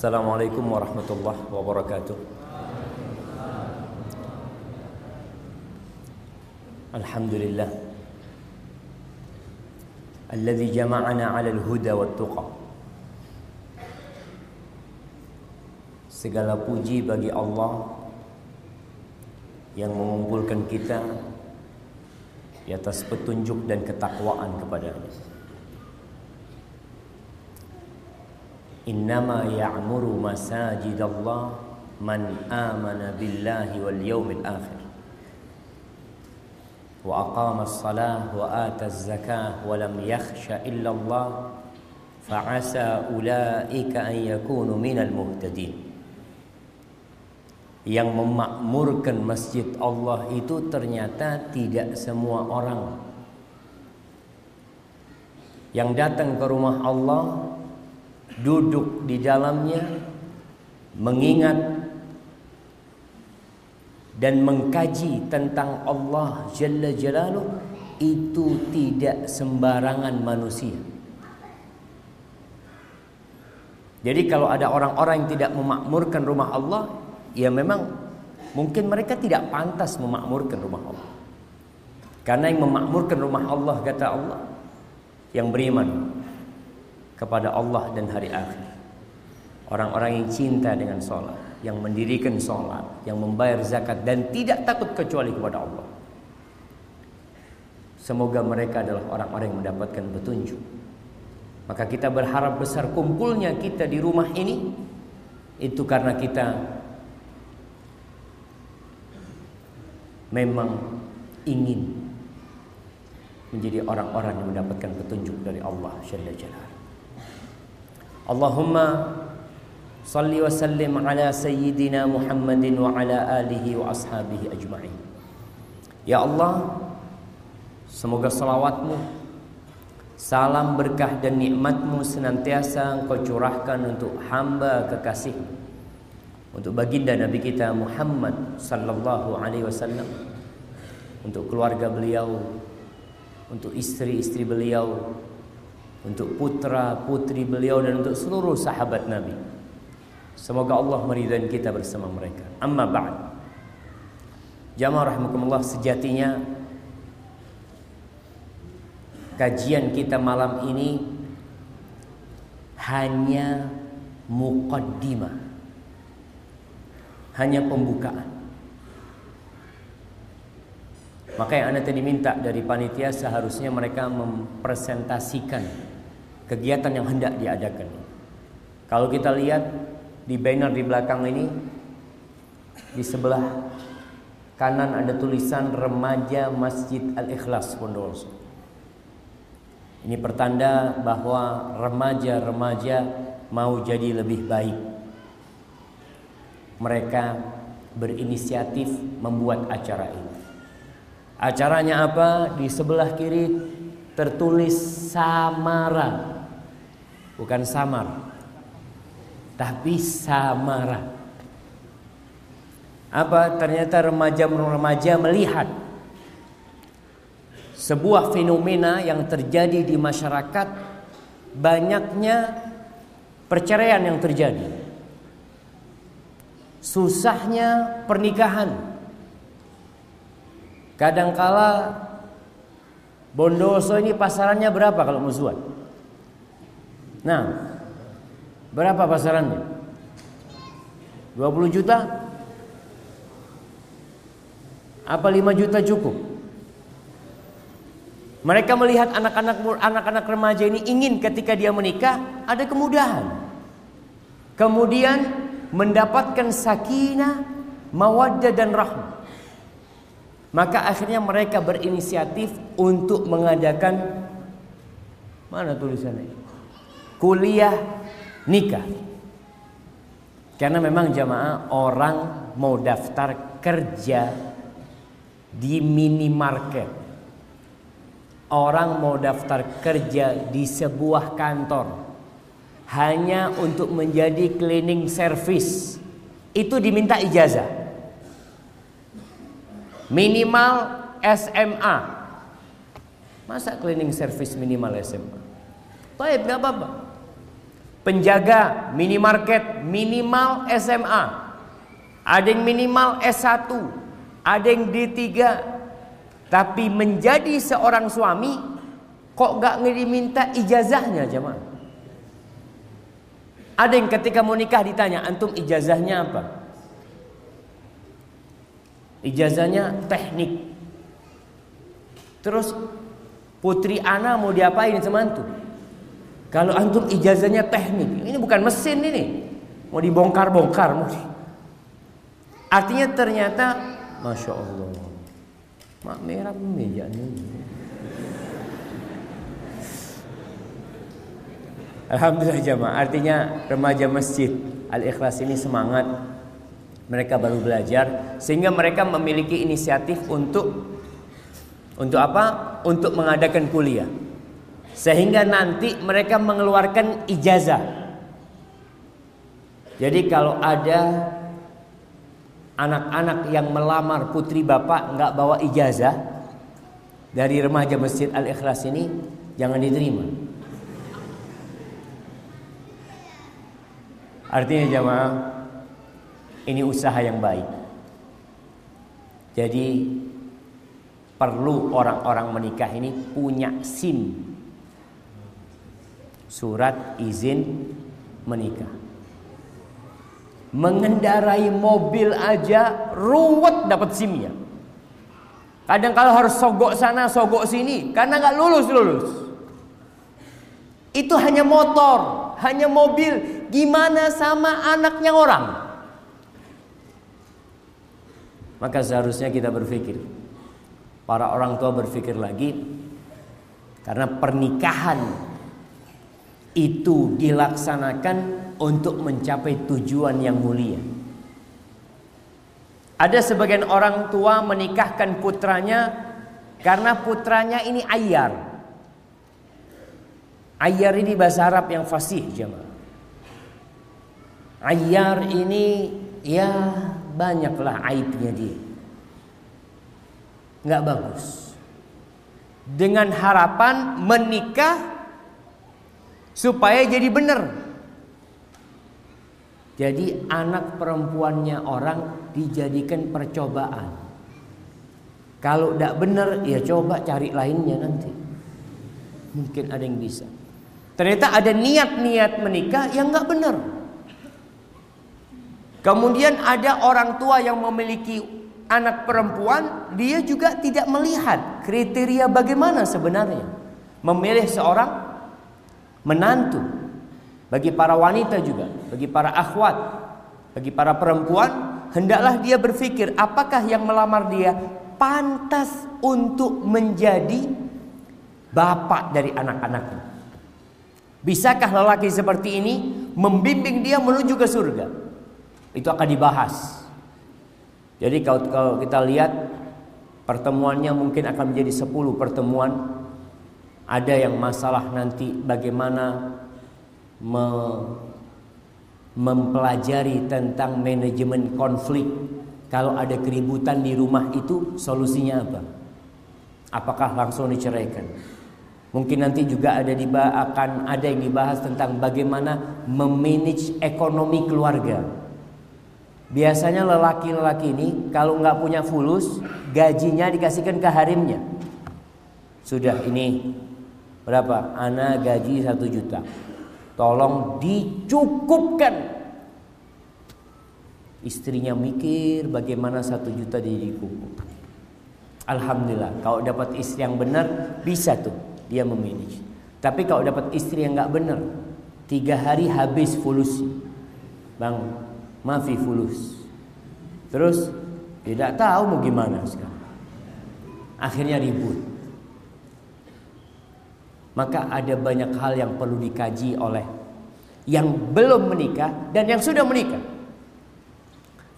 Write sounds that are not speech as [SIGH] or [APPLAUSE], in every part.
Assalamualaikum warahmatullahi wabarakatuh. Alhamdulillah. Alladhi jama'ana 'ala al-huda wat tuqa. Segala puji bagi Allah yang mengumpulkan kita di atas petunjuk dan ketakwaan kepadanya. Innama ya'muru masajidallah man amana billahi wal yawmil akhir. Wa aqama as-salah wa ata az-zakah wa lam yakhsha illa Allah yang memakmurkan masjid Allah itu ternyata tidak semua orang. Yang datang ke rumah Allah duduk di dalamnya mengingat dan mengkaji tentang Allah Jalla Jalaluh itu tidak sembarangan manusia. Jadi kalau ada orang-orang yang tidak memakmurkan rumah Allah, ya memang mungkin mereka tidak pantas memakmurkan rumah Allah. Karena yang memakmurkan rumah Allah kata Allah yang beriman kepada Allah dan hari akhir. Orang-orang yang cinta dengan sholat, yang mendirikan sholat, yang membayar zakat dan tidak takut kecuali kepada Allah. Semoga mereka adalah orang-orang yang mendapatkan petunjuk. Maka kita berharap besar kumpulnya kita di rumah ini itu karena kita memang ingin menjadi orang-orang yang mendapatkan petunjuk dari Allah Jalla. Allahumma salli wa sallim ala sayyidina Muhammadin wa ala alihi wa ashabihi. Ya Allah, semoga salawatmu, salam berkah dan nikmatmu senantiasa engkau curahkan untuk hamba kekasihmu untuk baginda Nabi kita Muhammad sallallahu alaihi wasallam untuk keluarga beliau untuk istri-istri beliau untuk putra-putri beliau dan untuk seluruh sahabat Nabi. Semoga Allah meridai kita bersama mereka. Amma ba'd. Jamaah rahimakumullah sejatinya kajian kita malam ini hanya muqaddimah. Hanya pembukaan. Maka yang anda tadi minta dari panitia seharusnya mereka mempresentasikan kegiatan yang hendak diadakan. Kalau kita lihat di banner di belakang ini, di sebelah kanan ada tulisan remaja Masjid Al-Ikhlas Bondowoso. Ini pertanda bahwa remaja-remaja mau jadi lebih baik mereka berinisiatif membuat acara ini. Acaranya apa? Di sebelah kiri tertulis Samara. Bukan Samar. Tapi Samara. Apa? Ternyata remaja-remaja melihat sebuah fenomena yang terjadi di masyarakat banyaknya perceraian yang terjadi susahnya pernikahan. Kadangkala Bondoso ini pasarannya berapa kalau musuhan? Nah, berapa pasarannya? 20 juta? Apa 5 juta cukup? Mereka melihat anak-anak anak-anak remaja ini ingin ketika dia menikah ada kemudahan. Kemudian mendapatkan sakinah, mawaddah dan rahmah. Maka akhirnya mereka berinisiatif untuk mengadakan mana tulisannya? Kuliah nikah. Karena memang jamaah orang mau daftar kerja di minimarket. Orang mau daftar kerja di sebuah kantor. Hanya untuk menjadi cleaning service. Itu diminta ijazah. Minimal SMA masa cleaning service minimal SMA baik nggak apa-apa penjaga minimarket minimal SMA. Ada yang minimal S1, ada yang D3. Tapi menjadi seorang suami kok gak diminta ijazahnya jemaah? Ada yang ketika mau nikah ditanya, antum ijazahnya apa? Ijazahnya teknik. Terus putri Ana mau diapain sama antum? Kalau antum ijazahnya teknik, ini bukan mesin ini. Mau dibongkar-bongkar. Mau. Artinya ternyata, Masya Allah. Mak merah meja ini. Alhamdulillah jamaah. Artinya remaja masjid Al-Ikhlas ini semangat. Mereka baru belajar sehingga mereka memiliki inisiatif untuk untuk apa? Untuk mengadakan kuliah. Sehingga nanti mereka mengeluarkan ijazah. Jadi kalau ada anak-anak yang melamar putri bapak nggak bawa ijazah dari remaja masjid Al-Ikhlas ini jangan diterima. Artinya jamaah ini usaha yang baik. Jadi perlu orang-orang menikah ini punya SIM. Surat izin menikah. Mengendarai mobil aja ruwet dapat SIM-nya. Kadang kalau harus sogok sana, sogok sini karena nggak lulus lulus. Itu hanya motor, hanya mobil, Gimana sama anaknya orang? Maka seharusnya kita berpikir. Para orang tua berpikir lagi. Karena pernikahan itu dilaksanakan untuk mencapai tujuan yang mulia. Ada sebagian orang tua menikahkan putranya karena putranya ini ayar. Ayar ini bahasa Arab yang fasih jemaah. Ayar ini ya banyaklah aibnya dia. Nggak bagus. Dengan harapan menikah supaya jadi benar. Jadi anak perempuannya orang dijadikan percobaan. Kalau tidak benar ya coba cari lainnya nanti. Mungkin ada yang bisa. Ternyata ada niat-niat menikah yang nggak benar. Kemudian ada orang tua yang memiliki anak perempuan, dia juga tidak melihat kriteria bagaimana sebenarnya memilih seorang menantu. Bagi para wanita juga, bagi para akhwat, bagi para perempuan, hendaklah dia berpikir apakah yang melamar dia pantas untuk menjadi bapak dari anak-anaknya. Bisakah lelaki seperti ini membimbing dia menuju ke surga? itu akan dibahas. Jadi kalau, kalau kita lihat pertemuannya mungkin akan menjadi 10 pertemuan. Ada yang masalah nanti bagaimana me, mempelajari tentang manajemen konflik. Kalau ada keributan di rumah itu solusinya apa? Apakah langsung diceraikan? Mungkin nanti juga ada akan ada yang dibahas tentang bagaimana memanage ekonomi keluarga. Biasanya lelaki-lelaki ini kalau nggak punya fulus, gajinya dikasihkan ke harimnya. Sudah ini berapa? Ana gaji satu juta. Tolong dicukupkan. Istrinya mikir bagaimana satu juta dicukup. Alhamdulillah, kalau dapat istri yang benar bisa tuh dia memanage. Tapi kalau dapat istri yang nggak benar, tiga hari habis fulus, bang mafi fulus. Terus tidak tahu mau gimana sekarang. Akhirnya ribut. Maka ada banyak hal yang perlu dikaji oleh yang belum menikah dan yang sudah menikah.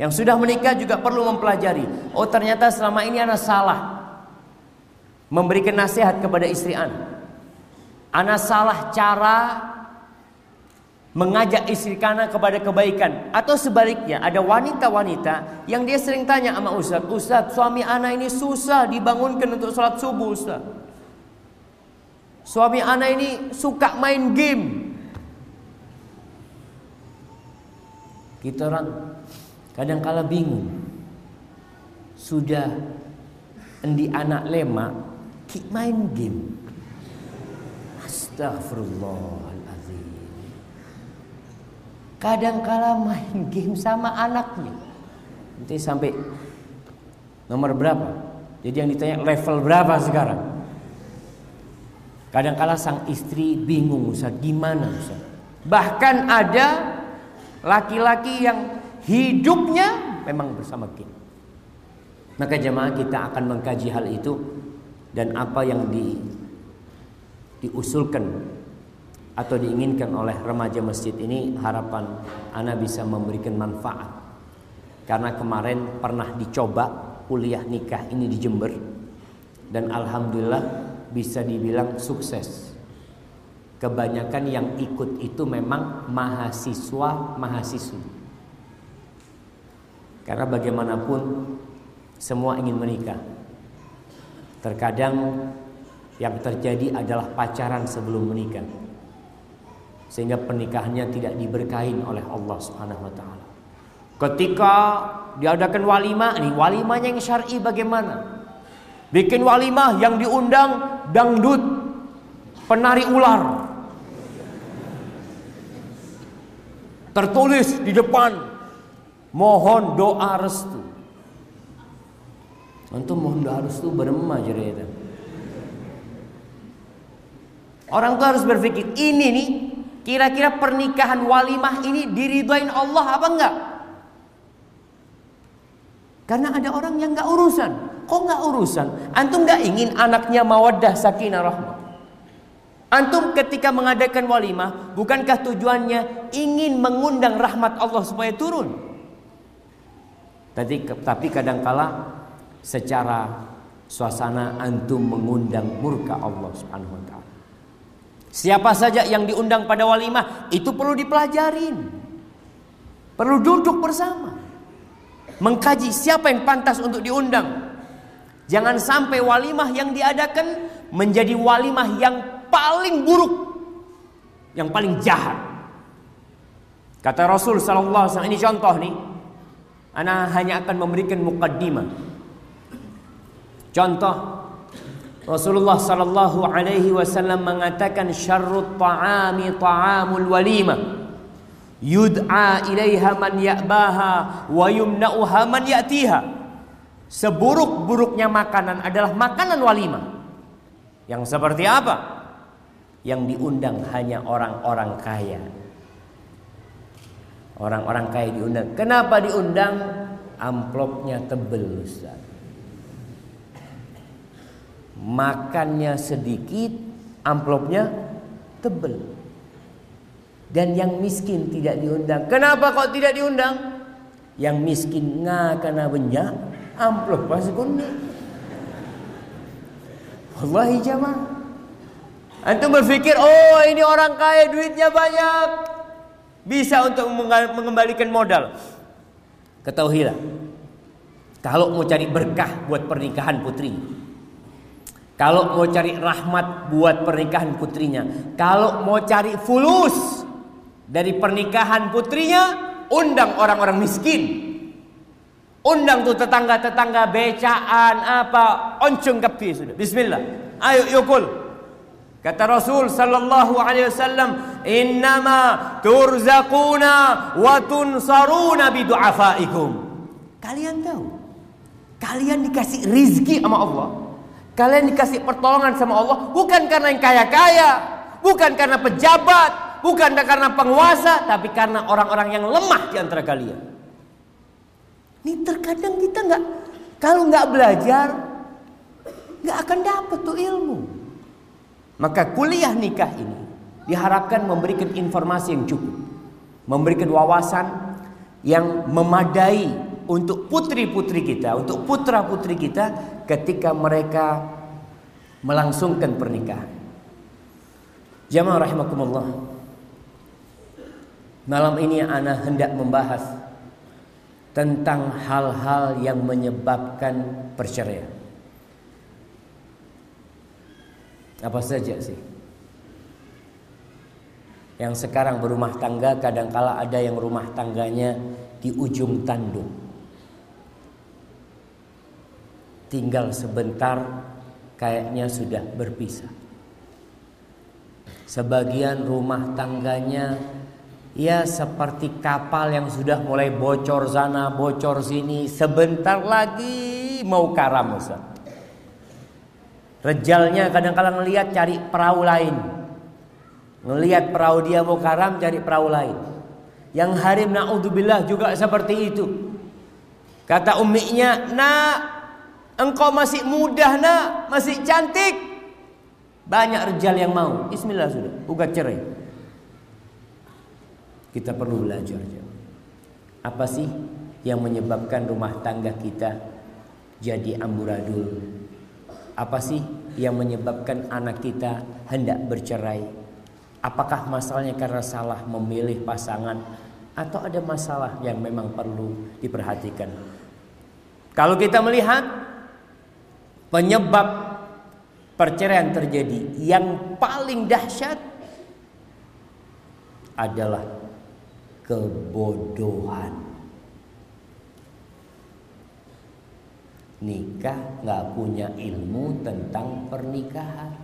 Yang sudah menikah juga perlu mempelajari. Oh ternyata selama ini anak salah memberikan nasihat kepada istri anak. Anak salah cara mengajak istri kana kepada kebaikan atau sebaliknya ada wanita-wanita yang dia sering tanya sama Ustaz Ustaz suami anak ini susah dibangunkan untuk sholat subuh Ustaz suami anak ini suka main game Kita orang kadang kala bingung. Sudah endi anak lemak ki main game. Astagfirullahalazim. Kadang kala main game sama anaknya. Nanti sampai nomor berapa? Jadi yang ditanya level berapa sekarang? Kadang kala sang istri bingung Ustaz, gimana Ustaz? Bahkan ada laki-laki yang hidupnya memang bersama kita. Maka jemaah kita akan mengkaji hal itu dan apa yang di, diusulkan atau diinginkan oleh remaja masjid ini harapan Ana bisa memberikan manfaat. Karena kemarin pernah dicoba kuliah nikah ini di Jember dan alhamdulillah bisa dibilang sukses. Kebanyakan yang ikut itu memang mahasiswa mahasiswi. Karena bagaimanapun semua ingin menikah. Terkadang yang terjadi adalah pacaran sebelum menikah. Sehingga pernikahannya tidak diberkahin oleh Allah Subhanahu wa taala. Ketika diadakan walimah ini walimahnya yang syar'i bagaimana? Bikin walimah yang diundang dangdut penari ular Tertulis di depan mohon doa restu. Untuk mohon doa restu berema itu. Orang tuh harus berpikir ini nih kira-kira pernikahan walimah ini diridhoin Allah apa enggak? Karena ada orang yang enggak urusan. Kok enggak urusan? Antum enggak ingin anaknya mawaddah sakinah rahmah. Antum ketika mengadakan walimah, bukankah tujuannya ingin mengundang rahmat Allah supaya turun? Tapi, tapi kadangkala secara suasana antum mengundang murka Allah Subhanahu wa taala. Siapa saja yang diundang pada walimah itu perlu dipelajarin. Perlu duduk bersama. Mengkaji siapa yang pantas untuk diundang. Jangan sampai walimah yang diadakan menjadi walimah yang paling buruk, yang paling jahat. Kata Rasul sallallahu alaihi wasallam ini contoh nih. Ana hanya akan memberikan mukaddimah. Contoh Rasulullah sallallahu alaihi wasallam mengatakan syarrut ta'ami ta'amul walimah. Yud'a ilaiha man ya'baha wa yumna'uha man ya'tiha. Seburuk-buruknya makanan adalah makanan walimah. Yang seperti apa? yang diundang hanya orang-orang kaya. Orang-orang kaya diundang. Kenapa diundang? Amplopnya tebel Ustaz. Makannya sedikit, amplopnya tebel. Dan yang miskin tidak diundang. Kenapa kok tidak diundang? Yang miskin nggak karena banyak, amplop pasti kuning. Wallahi jamaah. Antum berpikir, oh ini orang kaya duitnya banyak. Bisa untuk mengembalikan modal. Ketahuilah. Kalau mau cari berkah buat pernikahan putri. Kalau mau cari rahmat buat pernikahan putrinya. Kalau mau cari fulus dari pernikahan putrinya. Undang orang-orang miskin. Undang tuh tetangga-tetangga becaan apa. Oncung kepi sudah. Bismillah. Ayo yukul. Kata Rasul sallallahu alaihi wasallam, "Innama turzaquna wa tunsaruna bidu'afaikum." Kalian tahu? Kalian dikasih rizki sama Allah. Kalian dikasih pertolongan sama Allah bukan karena yang kaya-kaya, bukan karena pejabat, bukan karena penguasa, tapi karena orang-orang yang lemah di antara kalian. Ini terkadang kita nggak kalau nggak belajar nggak akan dapat tuh ilmu. Maka kuliah nikah ini diharapkan memberikan informasi yang cukup, memberikan wawasan yang memadai untuk putri-putri kita, untuk putra-putri kita ketika mereka melangsungkan pernikahan. Jamaah rahimakumullah. Malam ini ana hendak membahas tentang hal-hal yang menyebabkan perceraian. Apa saja sih? Yang sekarang berumah tangga kadangkala ada yang rumah tangganya di ujung tanduk. Tinggal sebentar kayaknya sudah berpisah. Sebagian rumah tangganya ya seperti kapal yang sudah mulai bocor sana, bocor sini, sebentar lagi mau karam Ustaz. Rejalnya kadang-kadang ngelihat cari perahu lain. Ngelihat perahu dia mau karam cari perahu lain. Yang harim naudzubillah juga seperti itu. Kata umminya, "Nak, engkau masih mudah, Nak, masih cantik." Banyak rejal yang mau. Bismillah sudah, buka cerai. Kita perlu belajar. Apa sih yang menyebabkan rumah tangga kita jadi amburadul? Apa sih yang menyebabkan anak kita hendak bercerai? Apakah masalahnya karena salah memilih pasangan atau ada masalah yang memang perlu diperhatikan? Kalau kita melihat penyebab perceraian terjadi yang paling dahsyat adalah kebodohan. Nikah nggak punya ilmu tentang pernikahan,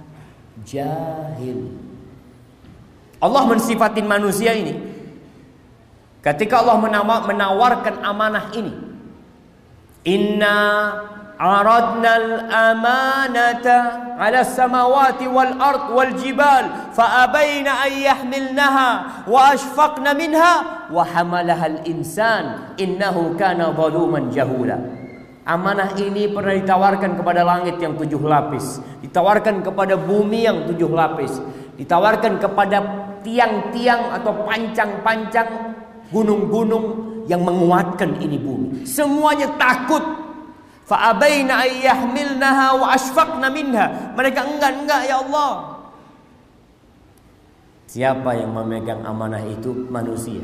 jahil. Allah mensifatin manusia ini. Ketika Allah menawarkan amanah ini. Inna ard wal jibal fa abaina an yahmilnaha wa ashfaqna minha wa hamalaha al-insan innahu kana zaluman jahula. Amanah ini pernah ditawarkan kepada langit yang tujuh lapis, ditawarkan kepada bumi yang tujuh lapis, ditawarkan kepada tiang-tiang atau pancang-pancang gunung-gunung yang menguatkan ini bumi. Semuanya takut. Fa'abaina ayyahmilnaha wa ashfaqna minha. Mereka enggak-enggak ya Allah. Siapa yang memegang amanah itu? Manusia.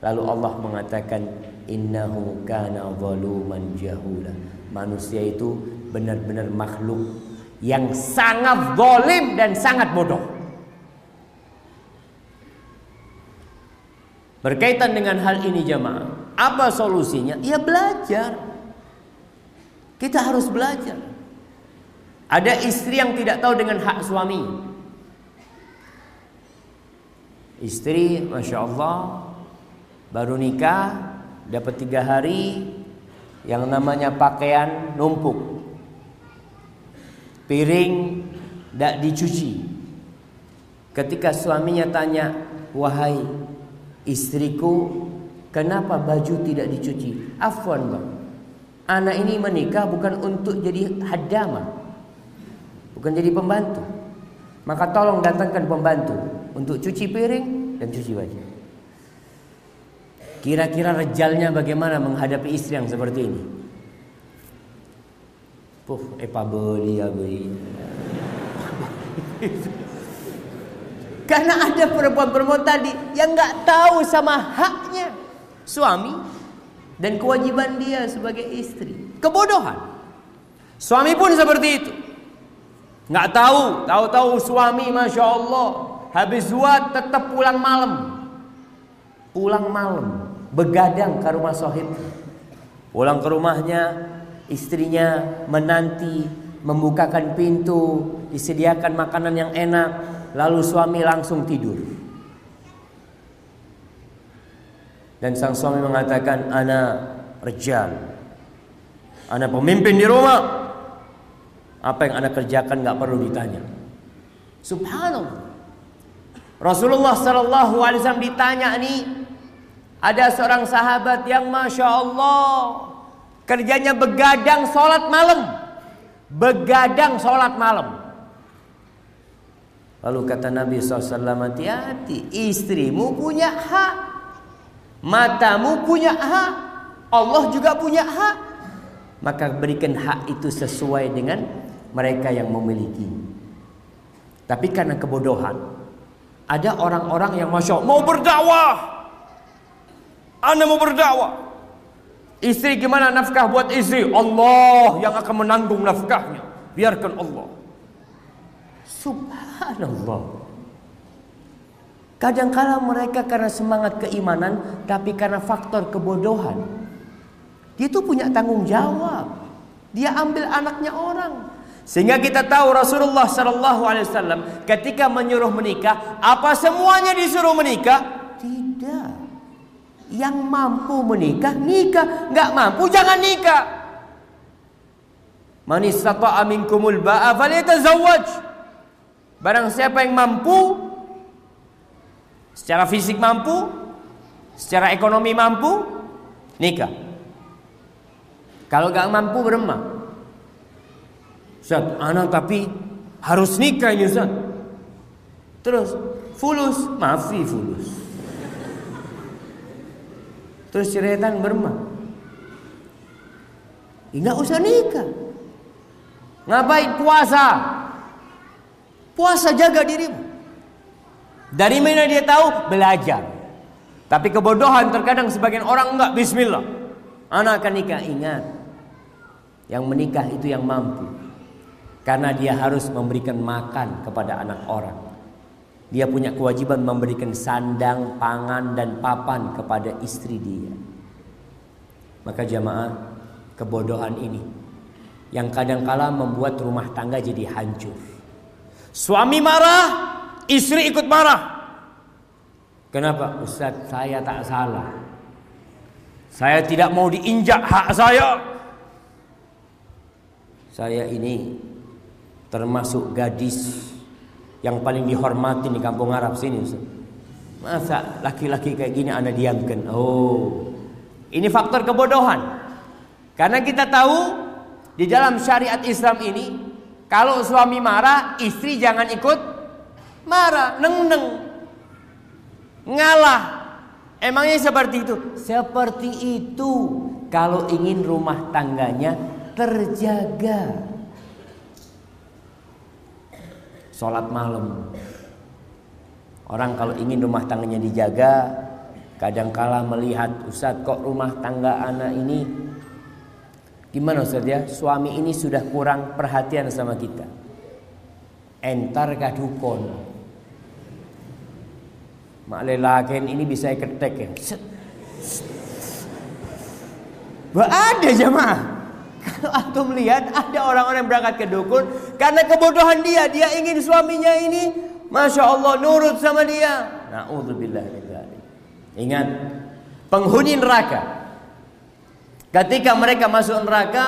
Lalu Allah mengatakan innahu kana zaluman jahula. Manusia itu benar-benar makhluk yang sangat zalim dan sangat bodoh. Berkaitan dengan hal ini jamaah, apa solusinya? Ya belajar. Kita harus belajar. Ada istri yang tidak tahu dengan hak suami. Istri, masya Allah, baru nikah, dapat tiga hari, yang namanya pakaian numpuk, piring tidak dicuci. Ketika suaminya tanya, wahai Istriku, kenapa baju tidak dicuci? Afwan bang, anak ini menikah bukan untuk jadi hadama, bukan jadi pembantu. Maka tolong datangkan pembantu untuk cuci piring dan cuci baju. Kira-kira rejalnya bagaimana menghadapi istri yang seperti ini? Puh, epa beli ya beli. Karena ada perempuan-perempuan tadi yang nggak tahu sama haknya suami dan kewajiban dia sebagai istri. Kebodohan. Suami pun seperti itu. Nggak tahu, tahu-tahu suami masya Allah habis zuat tetap pulang malam. Pulang malam, begadang ke rumah sohib. Pulang ke rumahnya, istrinya menanti, membukakan pintu, disediakan makanan yang enak, Lalu suami langsung tidur. Dan sang suami mengatakan, "Ana rejal. Ana pemimpin di rumah. Apa yang Anda kerjakan nggak perlu ditanya." Subhanallah. Rasulullah Shallallahu Alaihi Wasallam ditanya nih, ada seorang sahabat yang masya Allah kerjanya begadang sholat malam, begadang sholat malam. Lalu kata Nabi SAW hati-hati Istrimu punya hak Matamu punya hak. Allah juga punya hak. Maka berikan hak itu sesuai dengan Mereka yang memiliki. Tapi karena kebodohan Ada orang-orang yang Masya Allah Mau berdakwah. Anda mau berdakwah. Istri gimana nafkah buat istri? Allah yang akan menanggung nafkahnya. Biarkan Allah. Subhanallah. Kadangkala mereka karena semangat keimanan, tapi karena faktor kebodohan. Dia itu punya tanggung jawab. Dia ambil anaknya orang. Sehingga kita tahu Rasulullah Shallallahu Alaihi Wasallam ketika menyuruh menikah, apa semuanya disuruh menikah? Tidak. Yang mampu menikah, nikah. Nggak mampu, jangan nikah. Man istata'a minkumul ba'a falyatazawwaj. Barang siapa yang mampu Secara fisik mampu, secara ekonomi mampu, nikah. Kalau gak mampu beremah. Ustaz, anak tapi harus nikah ini Ustaz. Terus fulus, maafi fulus. Terus ceretan beremah. Enggak usah nikah. Ngapain puasa? Puasa jaga dirimu. Dari mana dia tahu? Belajar. Tapi kebodohan terkadang sebagian orang enggak bismillah. Anak akan nikah ingat. Yang menikah itu yang mampu. Karena dia harus memberikan makan kepada anak orang. Dia punya kewajiban memberikan sandang, pangan dan papan kepada istri dia. Maka jamaah, kebodohan ini yang kadangkala membuat rumah tangga jadi hancur. Suami marah, Istri ikut marah. Kenapa? Ustaz, saya tak salah. Saya tidak mau diinjak hak saya. Saya ini termasuk gadis yang paling dihormati di kampung Arab sini. Ustaz. Masa laki-laki kayak gini anda diamkan? Oh, ini faktor kebodohan. Karena kita tahu di dalam syariat Islam ini, kalau suami marah, istri jangan ikut marah, neng-neng, ngalah. Emangnya seperti itu? Seperti itu kalau ingin rumah tangganya terjaga. Sholat malam. Orang kalau ingin rumah tangganya dijaga, kadangkala melihat Ustadz kok rumah tangga anak ini gimana Ustadz ya? Suami ini sudah kurang perhatian sama kita. Entar kadukon. Mak lelakin ini bisa ketek ya. Gak ada jemaah. [LAUGHS] Kalau antum lihat ada orang-orang yang berangkat ke dukun karena kebodohan dia, dia ingin suaminya ini Masya Allah nurut sama dia. Na'udzubillah Ingat, penghuni neraka. Ketika mereka masuk neraka,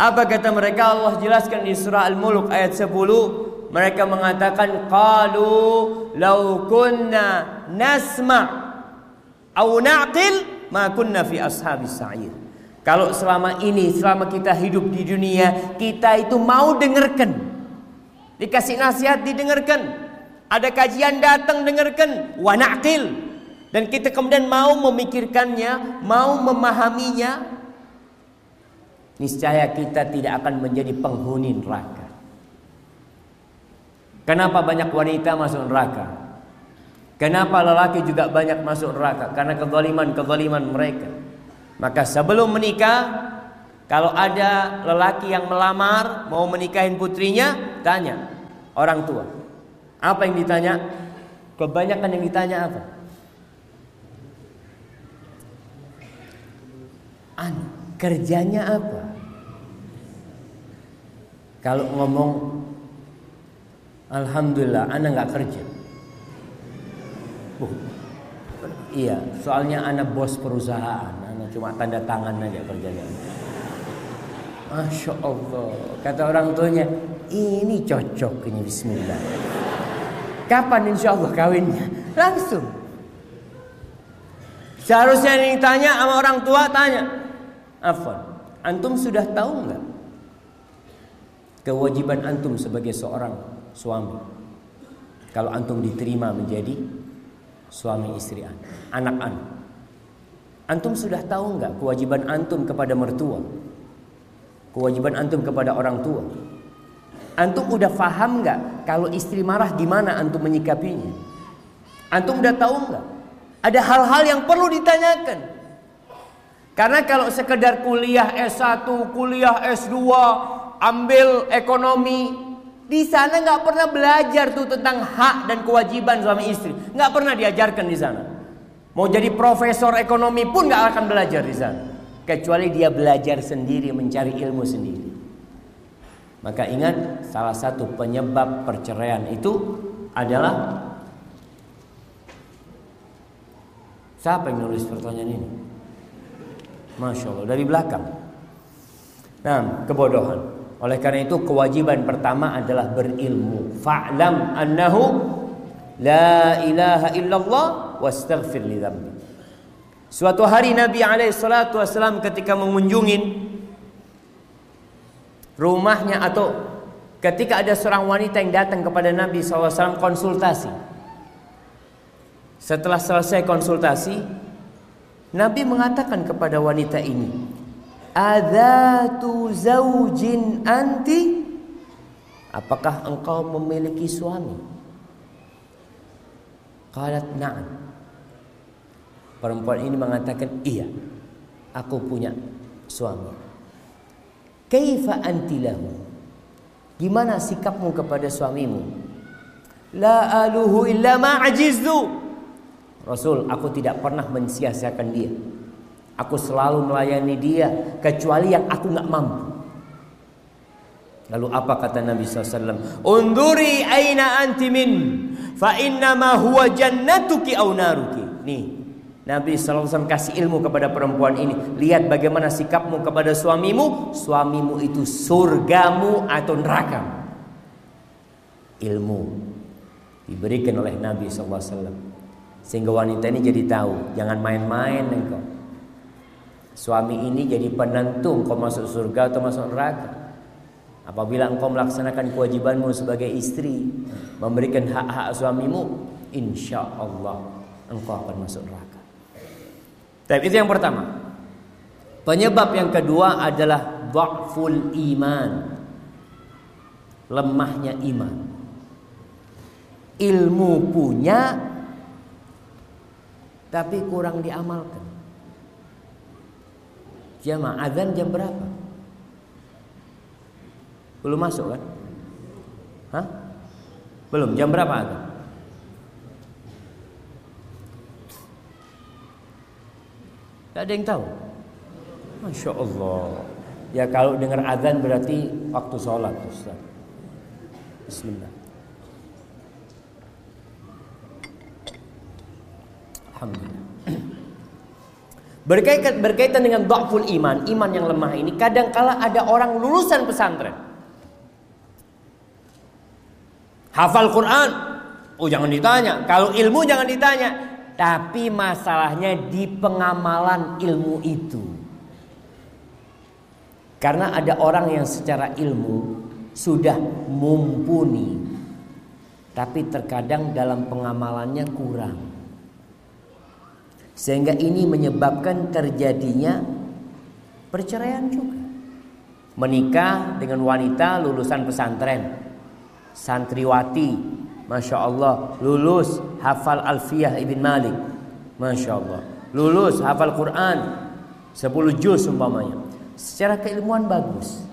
apa kata mereka? Allah jelaskan di surah Al-Mulk ayat 10, mereka mengatakan qalu law kunna nasma' au na'qil ma kunna fi ashabis sa'ir. Kalau selama ini selama kita hidup di dunia kita itu mau dengarkan. Dikasih nasihat didengarkan. Ada kajian datang dengarkan wa na'qil dan kita kemudian mau memikirkannya, mau memahaminya, niscaya kita tidak akan menjadi penghuni neraka. Kenapa banyak wanita masuk neraka? Kenapa lelaki juga banyak masuk neraka? Karena kezaliman-kezaliman mereka. Maka sebelum menikah, kalau ada lelaki yang melamar mau menikahin putrinya, tanya orang tua. Apa yang ditanya? Kebanyakan yang ditanya apa? An, kerjanya apa? Kalau ngomong Alhamdulillah, anak nggak kerja. Uh, iya, soalnya anak bos perusahaan, anak cuma tanda tangan aja kerjanya. Masya Allah, kata orang tuanya, ini cocok ini Bismillah. Kapan insya Allah kawinnya? Langsung. Seharusnya yang tanya sama orang tua tanya, Afwan, antum sudah tahu nggak kewajiban antum sebagai seorang suami. Kalau antum diterima menjadi suami istri anak-anak. Antum sudah tahu nggak kewajiban antum kepada mertua? Kewajiban antum kepada orang tua? Antum udah faham nggak kalau istri marah gimana antum menyikapinya? Antum udah tahu nggak? Ada hal-hal yang perlu ditanyakan. Karena kalau sekedar kuliah S1, kuliah S2, ambil ekonomi, Di sana nggak pernah belajar tuh tentang hak dan kewajiban suami istri. Nggak pernah diajarkan di sana. Mau jadi profesor ekonomi pun nggak akan belajar di sana. Kecuali dia belajar sendiri, mencari ilmu sendiri. Maka ingat, salah satu penyebab perceraian itu adalah Siapa yang nulis pertanyaan ini? Masya Allah dari belakang. Nah, kebodohan. Oleh karena itu kewajiban pertama adalah berilmu. Fa'lam annahu la ilaha illallah wastaghfir li. Suatu hari Nabi alaihi salatu wasallam ketika mengunjungi rumahnya atau ketika ada seorang wanita yang datang kepada Nabi SAW konsultasi. Setelah selesai konsultasi, Nabi mengatakan kepada wanita ini, "Adzatu zaujin anti?" Apakah engkau memiliki suami? Qalat na'am. Perempuan ini mengatakan, "Iya, aku punya suami." Kaifa anti lahu? Gimana sikapmu kepada suamimu? La aluhu illa ma. Rasul, aku tidak pernah mensia-siakan dia. Aku selalu melayani dia kecuali yang aku nggak mampu. Lalu apa kata Nabi SAW? Unduri aina antimin fa inna ma huwa jannatuki au naruki. Nih, Nabi SAW kasih ilmu kepada perempuan ini. Lihat bagaimana sikapmu kepada suamimu. Suamimu itu surgamu atau neraka. Ilmu diberikan oleh Nabi SAW. Sehingga wanita ini jadi tahu, jangan main-main engkau. Suami ini jadi penentu engkau masuk surga atau masuk neraka. Apabila engkau melaksanakan kewajibanmu sebagai istri, memberikan hak-hak suamimu, insya Allah engkau akan masuk neraka. Tapi itu yang pertama. Penyebab yang kedua adalah dhaful iman. Lemahnya iman. Ilmu punya tapi kurang diamalkan. Jamaah azan jam berapa? Belum masuk kan? Hah? Belum, jam berapa azan? Tidak ada yang tahu. Masya Allah. Ya kalau dengar azan berarti waktu sholat Ustaz. Bismillah. Alhamdulillah. Berkaitan, berkaitan dengan dhaful iman, iman yang lemah ini kadangkala ada orang lulusan pesantren. Hafal Quran, oh jangan ditanya. Kalau ilmu jangan ditanya. Tapi masalahnya di pengamalan ilmu itu. Karena ada orang yang secara ilmu sudah mumpuni. Tapi terkadang dalam pengamalannya kurang. Sehingga ini menyebabkan terjadinya perceraian juga. Menikah dengan wanita lulusan pesantren. Santriwati. Masya Allah. Lulus hafal Alfiyah Ibn Malik. Masya Allah. Lulus hafal Quran. 10 juz umpamanya. Secara keilmuan bagus.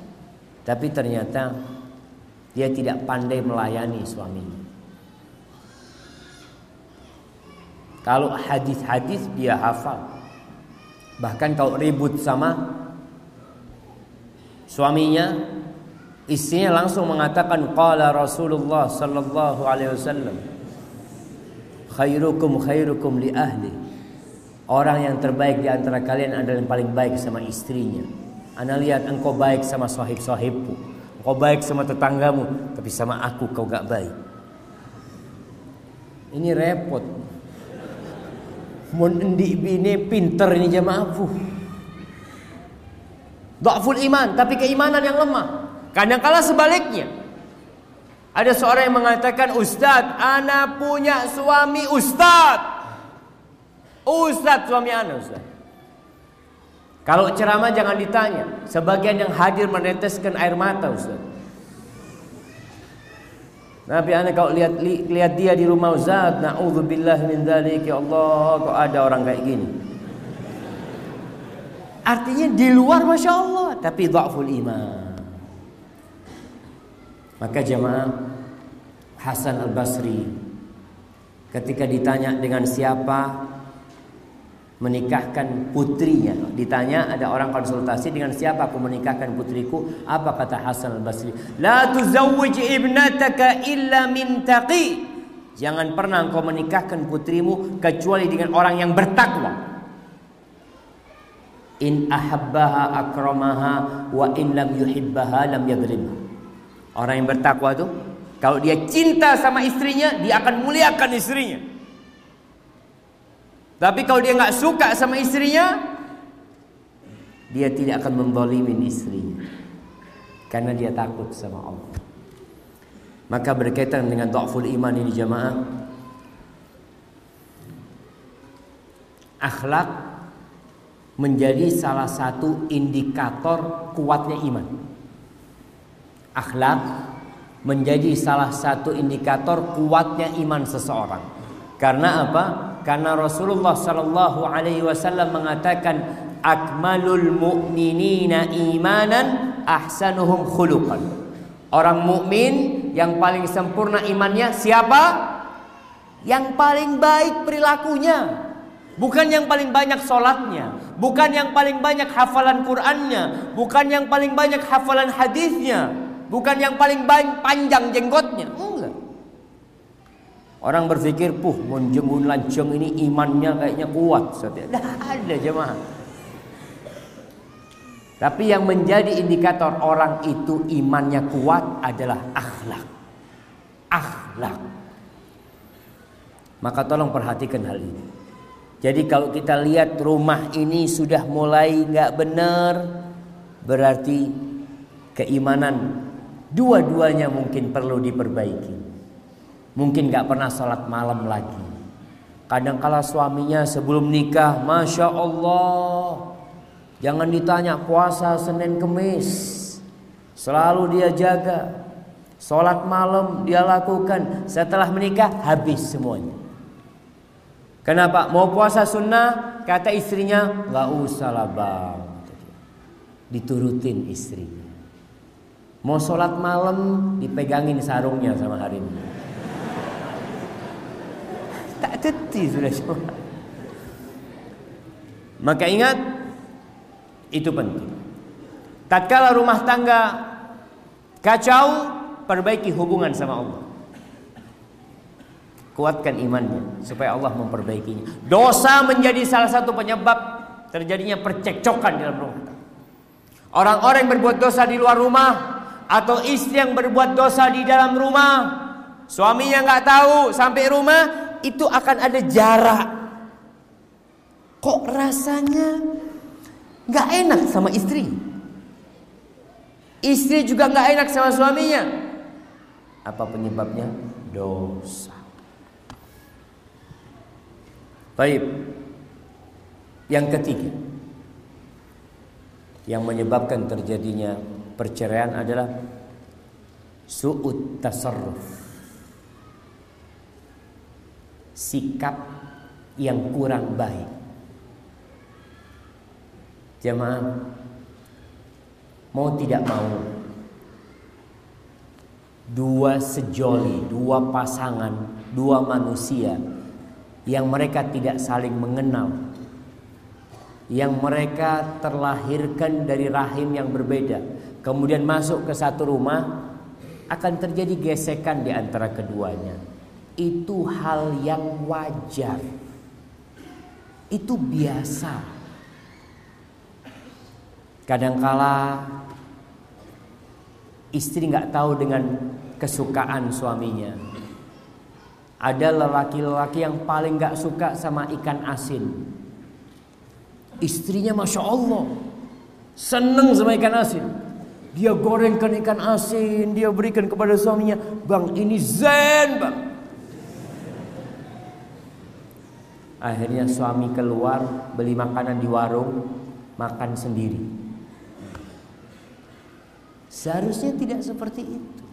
Tapi ternyata dia tidak pandai melayani suaminya. Kalau hadis-hadis dia hafal. Bahkan kalau ribut sama suaminya, istrinya langsung mengatakan qala Rasulullah sallallahu alaihi wasallam khairukum khairukum li ahli. Orang yang terbaik di antara kalian adalah yang paling baik sama istrinya. Anda lihat engkau baik sama sahib-sahibku. Engkau baik sama tetanggamu, tapi sama aku kau gak baik. Ini repot. Mun endi bini pinter ini jamaah fuh. Dhaful iman, tapi keimanan yang lemah. Kadang-kala sebaliknya. Ada seorang yang mengatakan, Ustadz, ana punya suami Ustadz. Ustadz suami ana Ustadz. Kalau ceramah jangan ditanya. Sebagian yang hadir meneteskan air mata Ustadz. Nabi anda kalau lihat li, lihat dia di rumah Ustaz, naudzubillah min dzalik ya Allah, kok ada orang kayak gini. Artinya di luar Masya Allah Tapi dhaful iman Maka jemaah Hasan Al-Basri ketika ditanya dengan siapa menikahkan putrinya. Ditanya ada orang konsultasi dengan siapa aku menikahkan putriku? Apa kata Hasan Al-Basri? La tuzawwij ibnataka illa min taqi. Jangan pernah engkau menikahkan putrimu kecuali dengan orang yang bertakwa. In ahabbaha akramaha wa in lam yuhibbaha lam yadrimha. Orang yang bertakwa itu kalau dia cinta sama istrinya, dia akan muliakan istrinya. Tapi kalau dia nggak suka sama istrinya, dia tidak akan membolimin istrinya. Karena dia takut sama Allah. Maka berkaitan dengan ta'ful iman ini jamaah. Akhlak menjadi salah satu indikator kuatnya iman. Akhlak menjadi salah satu indikator kuatnya iman seseorang. Karena apa? Karena Rasulullah Shallallahu Alaihi Wasallam mengatakan akmalul mu'minina imanan ahsanuhum khuluqan. Orang mukmin yang paling sempurna imannya siapa? Yang paling baik perilakunya. Bukan yang paling banyak sholatnya Bukan yang paling banyak hafalan Qur'annya Bukan yang paling banyak hafalan hadisnya Bukan yang paling panjang jenggotnya Orang berpikir, puh, menjemun lanceng ini imannya kayaknya kuat. Tidak ada jemaah. Tapi yang menjadi indikator orang itu imannya kuat adalah akhlak. Akhlak. Maka tolong perhatikan hal ini. Jadi kalau kita lihat rumah ini sudah mulai nggak benar, berarti keimanan dua-duanya mungkin perlu diperbaiki. Mungkin nggak pernah sholat malam lagi. Kadang kala suaminya sebelum nikah, masya Allah, jangan ditanya puasa Senin Kemis, selalu dia jaga. Sholat malam dia lakukan. Setelah menikah habis semuanya. Kenapa? Mau puasa sunnah? Kata istrinya, nggak usah lah bang. Diturutin istrinya. Mau sholat malam, dipegangin sarungnya sama hari ini. Tak teti sudah semua. Maka ingat, itu penting. Tatkala rumah tangga kacau, perbaiki hubungan sama Allah. Kuatkan imannya supaya Allah memperbaikinya. Dosa menjadi salah satu penyebab terjadinya percekcokan dalam rumah Orang-orang yang berbuat dosa di luar rumah atau istri yang berbuat dosa di dalam rumah, suaminya nggak tahu sampai rumah itu akan ada jarak. Kok rasanya nggak enak sama istri? Istri juga nggak enak sama suaminya. Apa penyebabnya? Dosa. Baik. Yang ketiga yang menyebabkan terjadinya perceraian adalah su'ut tasarruf. Sikap yang kurang baik. Jemaah mau tidak mau dua sejoli, dua pasangan, dua manusia yang mereka tidak saling mengenal yang mereka terlahirkan dari rahim yang berbeda kemudian masuk ke satu rumah akan terjadi gesekan di antara keduanya itu hal yang wajar itu biasa kadangkala istri nggak tahu dengan kesukaan suaminya ada lelaki-lelaki yang paling gak suka sama ikan asin. Istrinya Masya Allah. Seneng sama ikan asin. Dia gorengkan ikan asin. Dia berikan kepada suaminya. Bang ini zen bang. Akhirnya suami keluar beli makanan di warung. Makan sendiri. Seharusnya tidak seperti itu.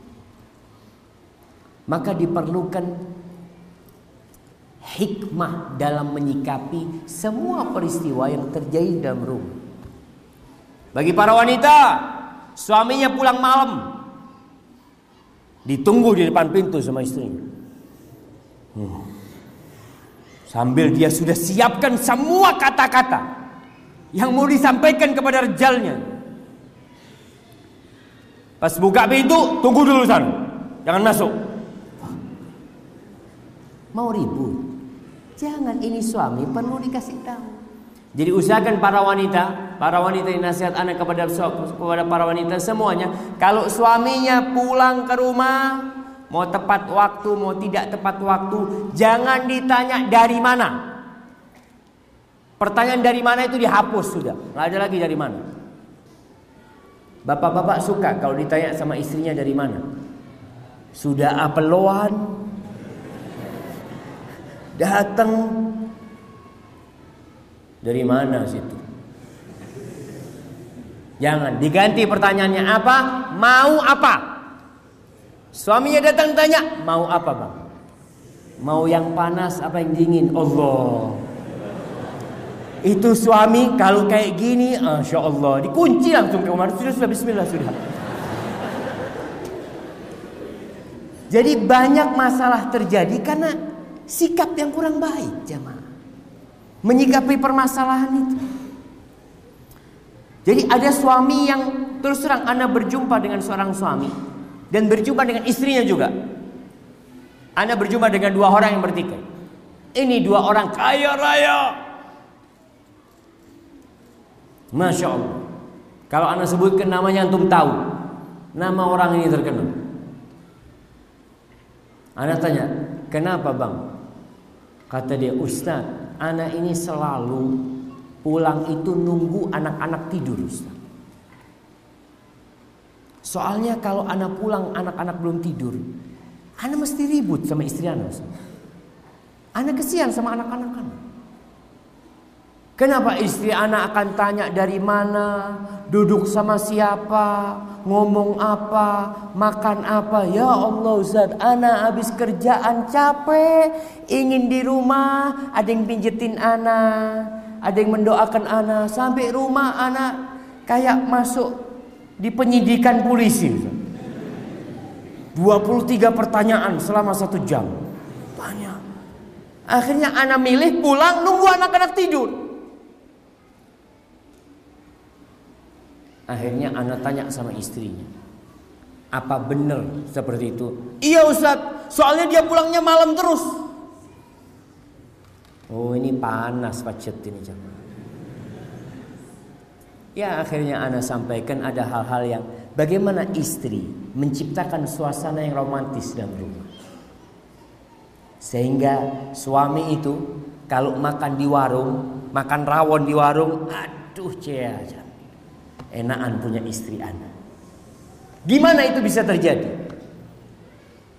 Maka diperlukan hikmah dalam menyikapi semua peristiwa yang terjadi dalam rumah. Bagi para wanita, suaminya pulang malam. Ditunggu di depan pintu sama istrinya. Hmm. Sambil dia sudah siapkan semua kata-kata yang mau disampaikan kepada rejalnya. Pas buka pintu, tunggu dulu sana. Jangan masuk. Mau ribut. Jangan ini suami perlu dikasih tahu. Jadi usahakan para wanita, para wanita yang nasihat anak kepada kepada para wanita semuanya, kalau suaminya pulang ke rumah mau tepat waktu, mau tidak tepat waktu, jangan ditanya dari mana. Pertanyaan dari mana itu dihapus sudah, nggak ada lagi dari mana. Bapak-bapak suka kalau ditanya sama istrinya dari mana. Sudah apeloan, datang dari mana situ? Jangan diganti pertanyaannya apa? Mau apa? Suaminya datang tanya, mau apa bang? Mau yang panas apa yang dingin? Allah. Itu suami kalau kayak gini, Masya Allah, dikunci langsung ke kamar. Sudah, sudah, Bismillah, sudah. Jadi banyak masalah terjadi karena sikap yang kurang baik, jemaah menyikapi permasalahan itu. Jadi ada suami yang terus terang Anda berjumpa dengan seorang suami dan berjumpa dengan istrinya juga. Anda berjumpa dengan dua orang yang bertikai. Ini dua orang kaya raya. Masya Allah. Kalau Anda sebutkan namanya antum tahu. Nama orang ini terkenal. Anda tanya, kenapa bang? Kata dia, Ustaz, anak ini selalu pulang itu nunggu anak-anak tidur Ustaz. Soalnya kalau anak pulang anak-anak belum tidur, anak mesti ribut sama istri anak. Anak kesian sama anak-anak anak. Kenapa istri anak akan tanya dari mana, duduk sama siapa, ngomong apa, makan apa? Ya Allah Ustaz, anak habis kerjaan capek, ingin di rumah, ada yang pinjetin anak, ada yang mendoakan anak, sampai rumah anak kayak masuk di penyidikan polisi. 23 pertanyaan selama satu jam. Banyak. Akhirnya anak milih pulang nunggu anak-anak tidur. Akhirnya anak tanya sama istrinya. Apa benar seperti itu? Iya Ustaz, soalnya dia pulangnya malam terus. Oh ini panas pacet ini jangan. Ya akhirnya anak sampaikan ada hal-hal yang bagaimana istri menciptakan suasana yang romantis dalam rumah. Sehingga suami itu kalau makan di warung, makan rawon di warung, aduh cia enakan punya istri anak. Gimana itu bisa terjadi?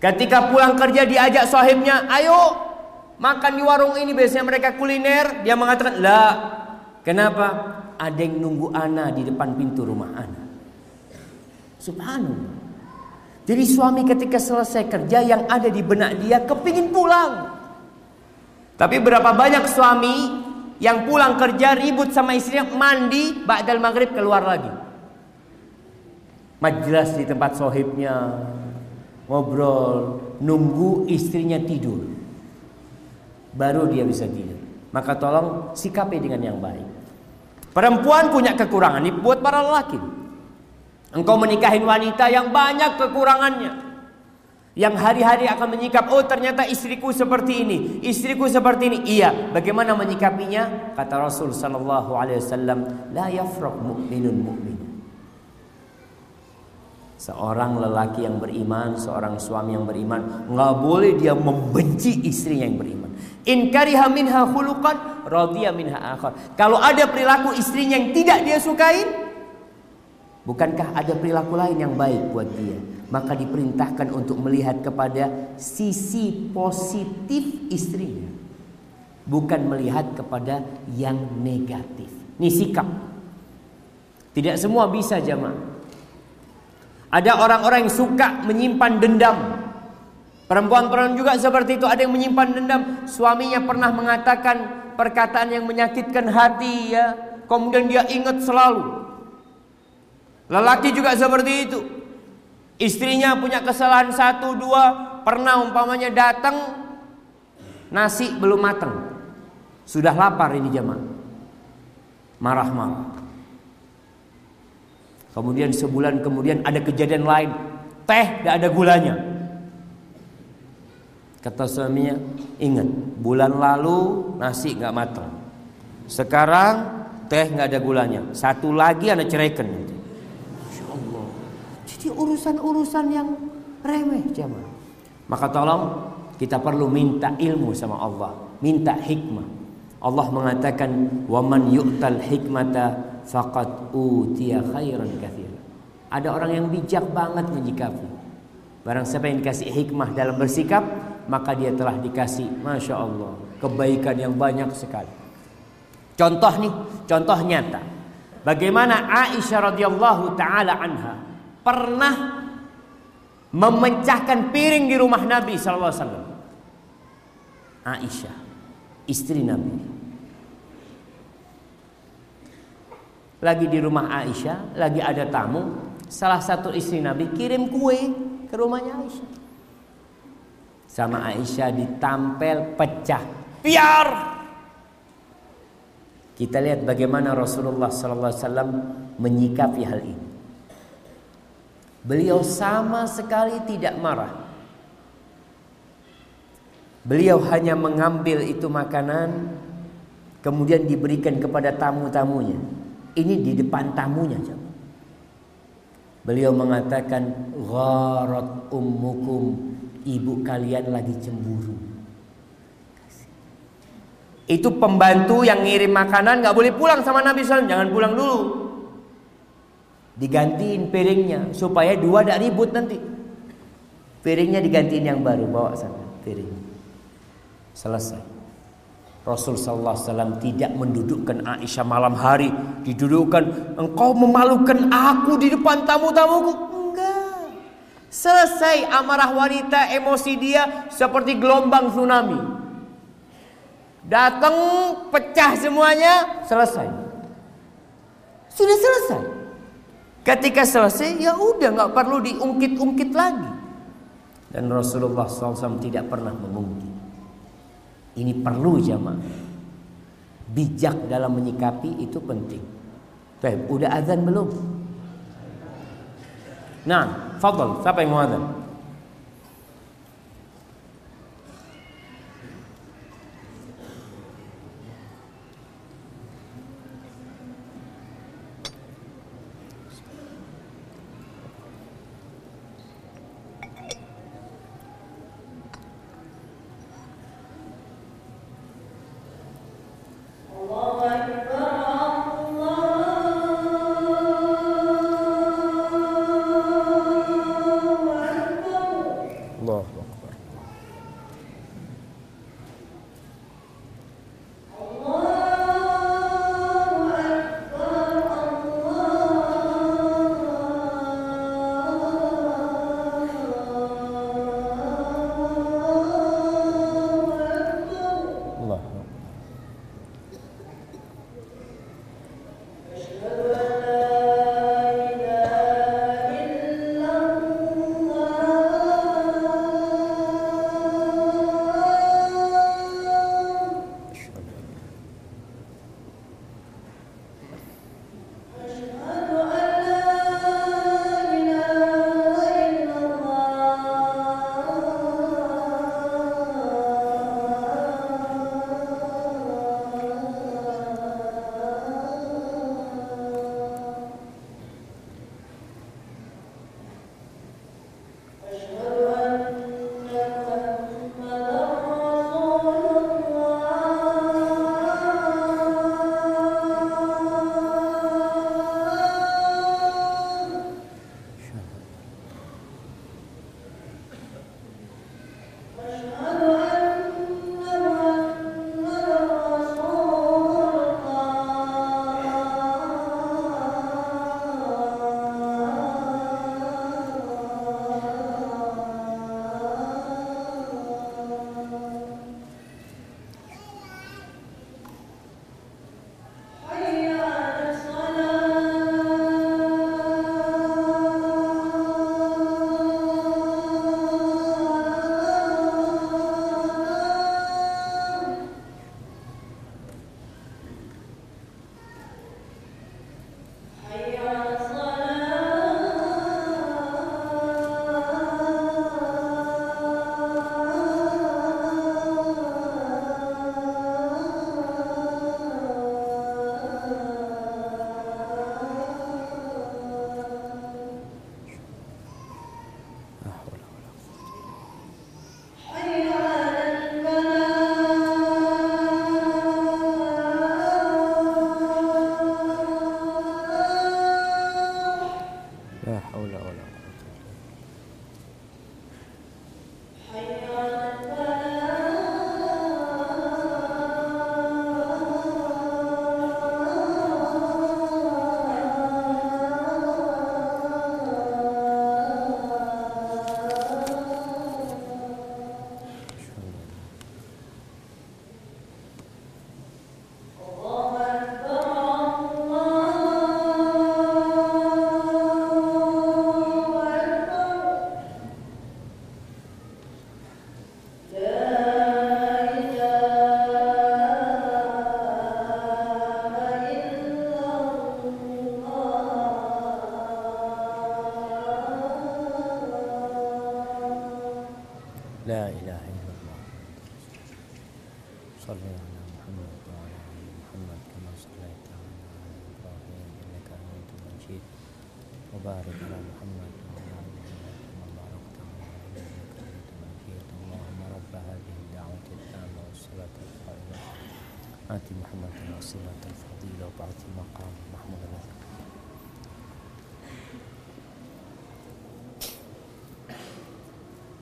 Ketika pulang kerja diajak sahibnya, ayo makan di warung ini biasanya mereka kuliner, dia mengatakan, "La, kenapa? Ada yang nunggu ana di depan pintu rumah ana." Subhanallah. Jadi suami ketika selesai kerja yang ada di benak dia kepingin pulang. Tapi berapa banyak suami yang pulang kerja ribut sama istrinya mandi ba'dal maghrib keluar lagi majlas di tempat sohibnya ngobrol nunggu istrinya tidur baru dia bisa tidur maka tolong sikapi dengan yang baik perempuan punya kekurangan ini buat para lelaki. Engkau menikahin wanita yang banyak kekurangannya. Yang hari-hari akan menyikap oh ternyata istriku seperti ini istriku seperti ini. Iya bagaimana menyikapinya? Kata Rasul sallallahu alaihi wasallam la yafraq mu'minun mu'min. Seorang lelaki yang beriman seorang suami yang beriman nggak boleh dia membenci istrinya yang beriman in kariha minha khuluqan radiya minha akhar. Kalau ada perilaku istrinya yang tidak dia sukai bukankah ada perilaku lain yang baik buat dia? Maka diperintahkan untuk melihat kepada sisi positif istrinya. Bukan melihat kepada yang negatif. Ini sikap. Tidak semua bisa jamaah ada orang-orang yang suka menyimpan dendam perempuan-perempuan juga seperti itu. Ada yang menyimpan dendam. Suaminya pernah mengatakan perkataan yang menyakitkan hati ya. Kemudian dia ingat selalu. Lelaki juga seperti itu. Istrinya punya kesalahan satu dua, pernah umpamanya datang nasi belum matang, sudah lapar ini jemaah, marah-marah. Kemudian sebulan kemudian ada kejadian lain, teh tidak ada gulanya. Kata suaminya, ingat bulan lalu nasi nggak matang, sekarang teh nggak ada gulanya, satu lagi anda ceraikan nanti. Jadi urusan-urusan yang remeh jemaah. Maka tolong kita perlu minta ilmu sama Allah, minta hikmah. Allah mengatakan, "Wa man yu'tal hikmata faqad utiya khairan katsira." Ada orang yang bijak banget menyikapi. Barang siapa yang dikasih hikmah dalam bersikap, maka dia telah dikasih, masya Allah, kebaikan yang banyak sekali. Contoh nih, contoh nyata. Bagaimana Aisyah radhiyallahu taala anha pernah memecahkan piring di rumah Nabi wasallam. Aisyah, istri Nabi. Lagi di rumah Aisyah, lagi ada tamu, salah satu istri Nabi kirim kue ke rumahnya Aisyah. Sama Aisyah ditampel pecah. Biar kita lihat bagaimana Rasulullah sallallahu alaihi wasallam menyikapi hal ini. Beliau sama sekali tidak marah. Beliau hanya mengambil itu makanan kemudian diberikan kepada tamu-tamunya. Ini di depan tamunya. Beliau mengatakan gharat ummukum ibu kalian lagi cemburu. Itu pembantu yang ngirim makanan nggak boleh pulang sama Nabi SAW, jangan pulang dulu. Digantiin piringnya supaya dua tidak ribut nanti. Piringnya digantiin yang baru. Bawa sana piring. Selesai. Rasul sallallahu alaihi wasallam tidak mendudukkan Aisyah malam hari. Didudukkan engkau memalukan aku di depan tamu-tamuku selesai amarah wanita emosi dia seperti gelombang tsunami datang pecah semuanya selesai sudah selesai Ketika selesai ya udah nggak perlu diungkit-ungkit lagi. Dan Rasulullah SAW tidak pernah mengungkit. Ini perlu jamaah. Bijak dalam menyikapi itu penting. Baik, udah azan belum? Nah, fadal, siapa yang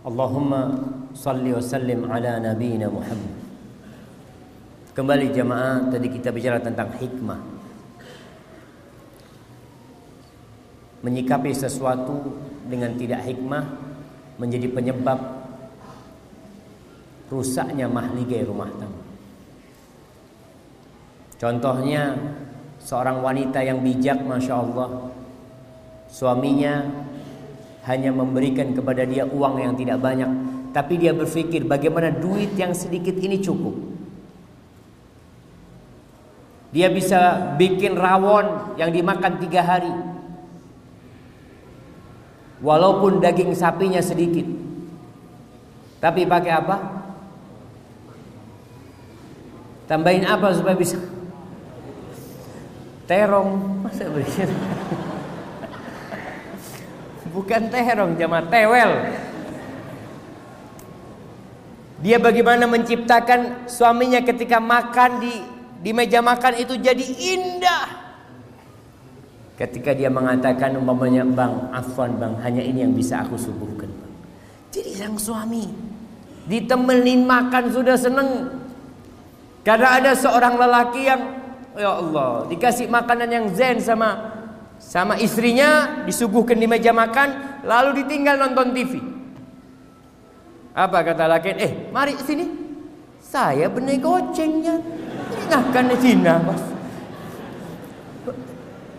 Allahumma salli wa sallim ala nabiyina Muhammad. Kembali jamaah tadi kita bicara tentang hikmah. Menyikapi sesuatu dengan tidak hikmah menjadi penyebab rusaknya mahligai rumah tangga. Contohnya seorang wanita yang bijak Masya Allah Suaminya hanya memberikan kepada dia uang yang tidak banyak, tapi dia berpikir bagaimana duit yang sedikit ini cukup. Dia bisa bikin rawon yang dimakan tiga hari, walaupun daging sapinya sedikit. Tapi pakai apa? Tambahin apa supaya bisa terong? Masa begitu? Bukan terong jamaah tewel. Dia bagaimana menciptakan suaminya ketika makan di di meja makan itu jadi indah. Ketika dia mengatakan umpamanya bang, afwan bang, hanya ini yang bisa aku subuhkan. Jadi sang suami ditemenin makan sudah seneng. Karena ada seorang lelaki yang ya Allah dikasih makanan yang zen sama sama istrinya disuguhkan di meja makan lalu ditinggal nonton TV. Apa kata laki? Eh, mari sini. Saya benih gocengnya. Di sini, Mas.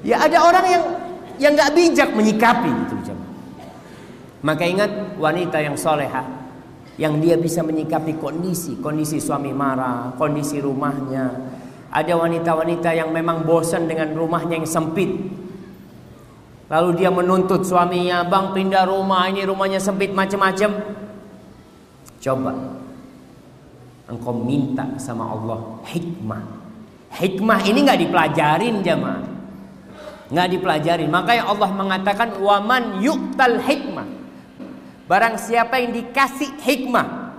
Ya ada orang yang yang nggak bijak menyikapi gitu Maka ingat wanita yang soleha yang dia bisa menyikapi kondisi, kondisi suami marah, kondisi rumahnya. Ada wanita-wanita yang memang bosan dengan rumahnya yang sempit, Lalu dia menuntut suaminya, "Bang, pindah rumah, ini rumahnya sempit macam-macam." Coba engkau minta sama Allah hikmah. Hikmah ini nggak dipelajarin jemaah. Nggak dipelajarin. Makanya Allah mengatakan waman yu'tal hikmah. Barang siapa yang dikasih hikmah.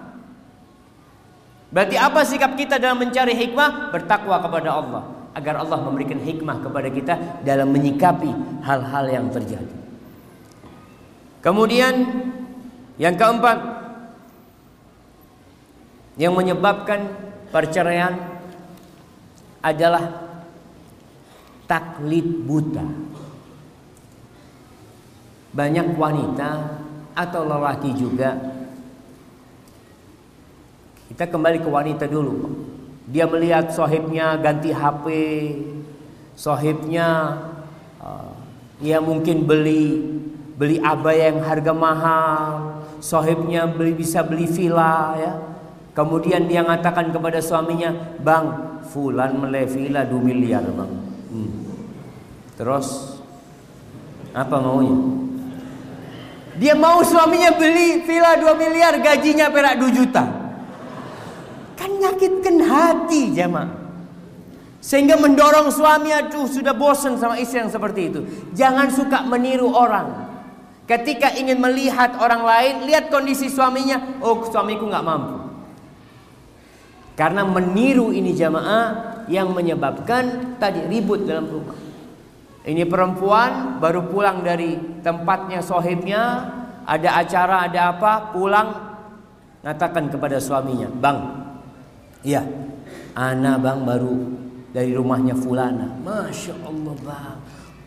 Berarti apa sikap kita dalam mencari hikmah? Bertakwa kepada Allah agar Allah memberikan hikmah kepada kita dalam menyikapi hal-hal yang terjadi. Kemudian yang keempat yang menyebabkan perceraian adalah taklid buta. Banyak wanita atau lelaki juga kita kembali ke wanita dulu. Dia melihat sohibnya ganti HP, sohibnya uh, ya mungkin beli beli abaya yang harga mahal, sohibnya beli bisa beli villa ya. Kemudian dia mengatakan kepada suaminya, bang, fulan mele villa 2 miliar bang. Hmm. Terus apa maunya? Dia mau suaminya beli villa 2 miliar, gajinya perak 2 juta. Kan nyakitkan hati jemaah. Sehingga mendorong suami aduh sudah bosan sama istri yang seperti itu. Jangan suka meniru orang. Ketika ingin melihat orang lain, lihat kondisi suaminya. Oh suamiku nggak mampu. Karena meniru ini jamaah yang menyebabkan tadi ribut dalam rumah. Ini perempuan baru pulang dari tempatnya sohibnya. Ada acara, ada apa, pulang. Ngatakan kepada suaminya, Bang, Iya. Ana bang baru dari rumahnya Fulana. Masya Allah bang.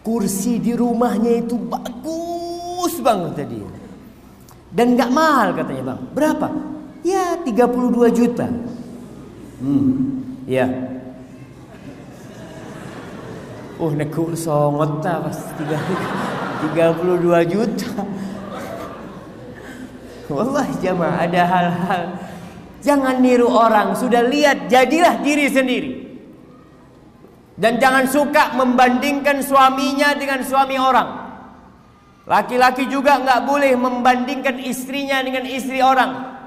Kursi di rumahnya itu bagus banget tadi. Dan nggak mahal katanya bang. Berapa? Ya 32 juta. Hmm, ya. Oh neku songot pas 32 juta. Wallahi jamaah ada hal-hal Jangan niru orang, sudah lihat jadilah diri sendiri. Dan jangan suka membandingkan suaminya dengan suami orang. Laki-laki juga nggak boleh membandingkan istrinya dengan istri orang.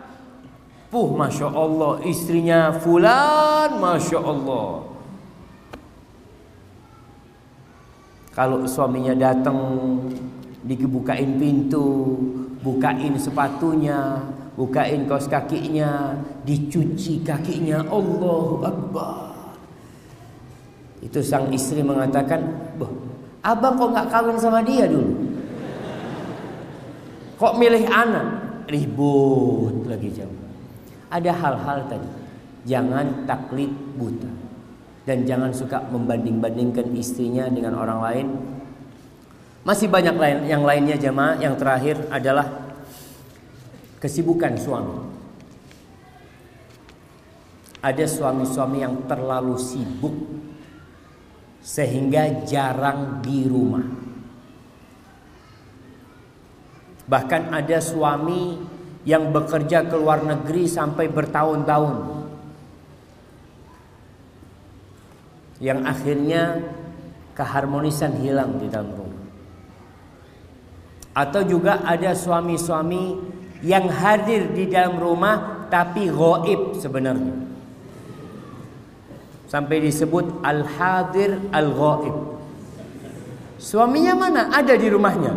Puh, Masya Allah Istrinya Fulan Masya Allah Kalau suaminya datang Dibukain pintu Bukain sepatunya Bukain kaos kakinya Dicuci kakinya Allahu Akbar Itu sang istri mengatakan Abang kok nggak kawin sama dia dulu Kok milih anak Ribut lagi jauh ada hal-hal tadi. Jangan taklid buta. Dan jangan suka membanding-bandingkan istrinya dengan orang lain. Masih banyak lain yang lainnya jemaah. Yang terakhir adalah kesibukan suami. Ada suami-suami yang terlalu sibuk sehingga jarang di rumah. Bahkan ada suami yang bekerja ke luar negeri sampai bertahun-tahun. Yang akhirnya keharmonisan hilang di dalam rumah. Atau juga ada suami-suami yang hadir di dalam rumah tapi goib sebenarnya. Sampai disebut al-hadir al-ghaib. Suaminya mana? Ada di rumahnya.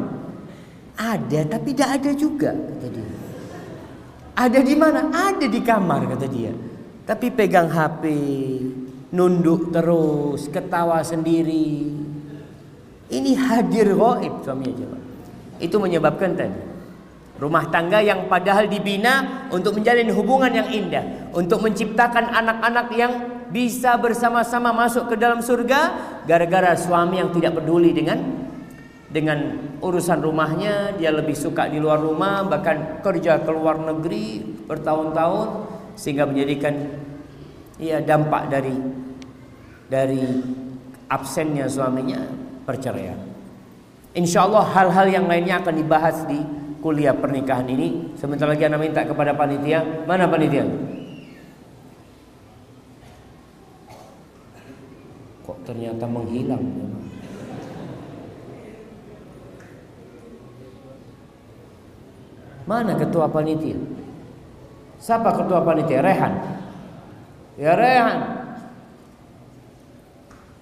Ada tapi tidak ada juga kata dia. Ada di mana? Ada di kamar kata dia. Tapi pegang HP, nunduk terus, ketawa sendiri. Ini hadir gaib suaminya coba. Itu menyebabkan tadi rumah tangga yang padahal dibina untuk menjalin hubungan yang indah, untuk menciptakan anak-anak yang bisa bersama-sama masuk ke dalam surga gara-gara suami yang tidak peduli dengan dengan urusan rumahnya dia lebih suka di luar rumah bahkan kerja ke luar negeri bertahun-tahun sehingga menjadikan ya dampak dari dari absennya suaminya perceraian. Insya Allah hal-hal yang lainnya akan dibahas di kuliah pernikahan ini. Sebentar lagi anda minta kepada panitia. Mana panitia? Kok ternyata menghilang? Mana ketua panitia? Siapa ketua panitia? Rehan. Ya Rehan.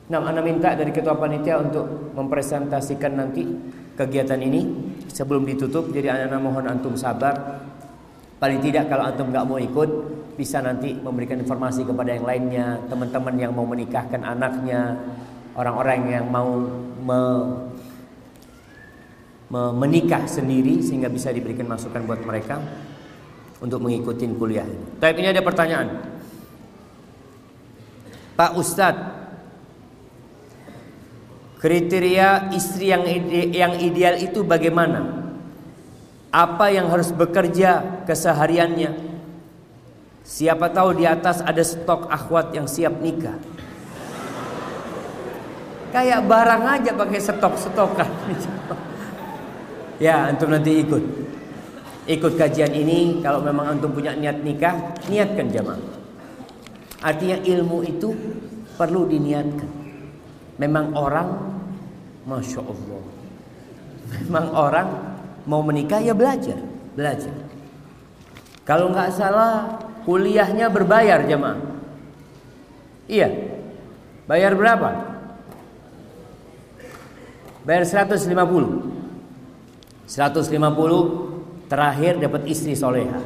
Nah, Anda minta dari ketua panitia untuk mempresentasikan nanti kegiatan ini sebelum ditutup. Jadi Anda mohon antum sabar. Paling tidak kalau antum nggak mau ikut, bisa nanti memberikan informasi kepada yang lainnya, teman-teman yang mau menikahkan anaknya, orang-orang yang mau me menikah sendiri sehingga bisa diberikan masukan buat mereka untuk mengikuti kuliah. Tapi ini ada pertanyaan. Pak Ustadz, kriteria istri yang ide, yang ideal itu bagaimana? Apa yang harus bekerja kesehariannya? Siapa tahu di atas ada stok akhwat yang siap nikah. Kayak barang aja pakai stok-stokan. Ya, antum nanti ikut. Ikut kajian ini kalau memang antum punya niat nikah, niatkan jamaah. Artinya ilmu itu perlu diniatkan. Memang orang Masya Allah Memang orang mau menikah ya belajar Belajar Kalau nggak salah kuliahnya berbayar jemaah Iya Bayar berapa? Bayar 150 150 terakhir dapat istri soleha.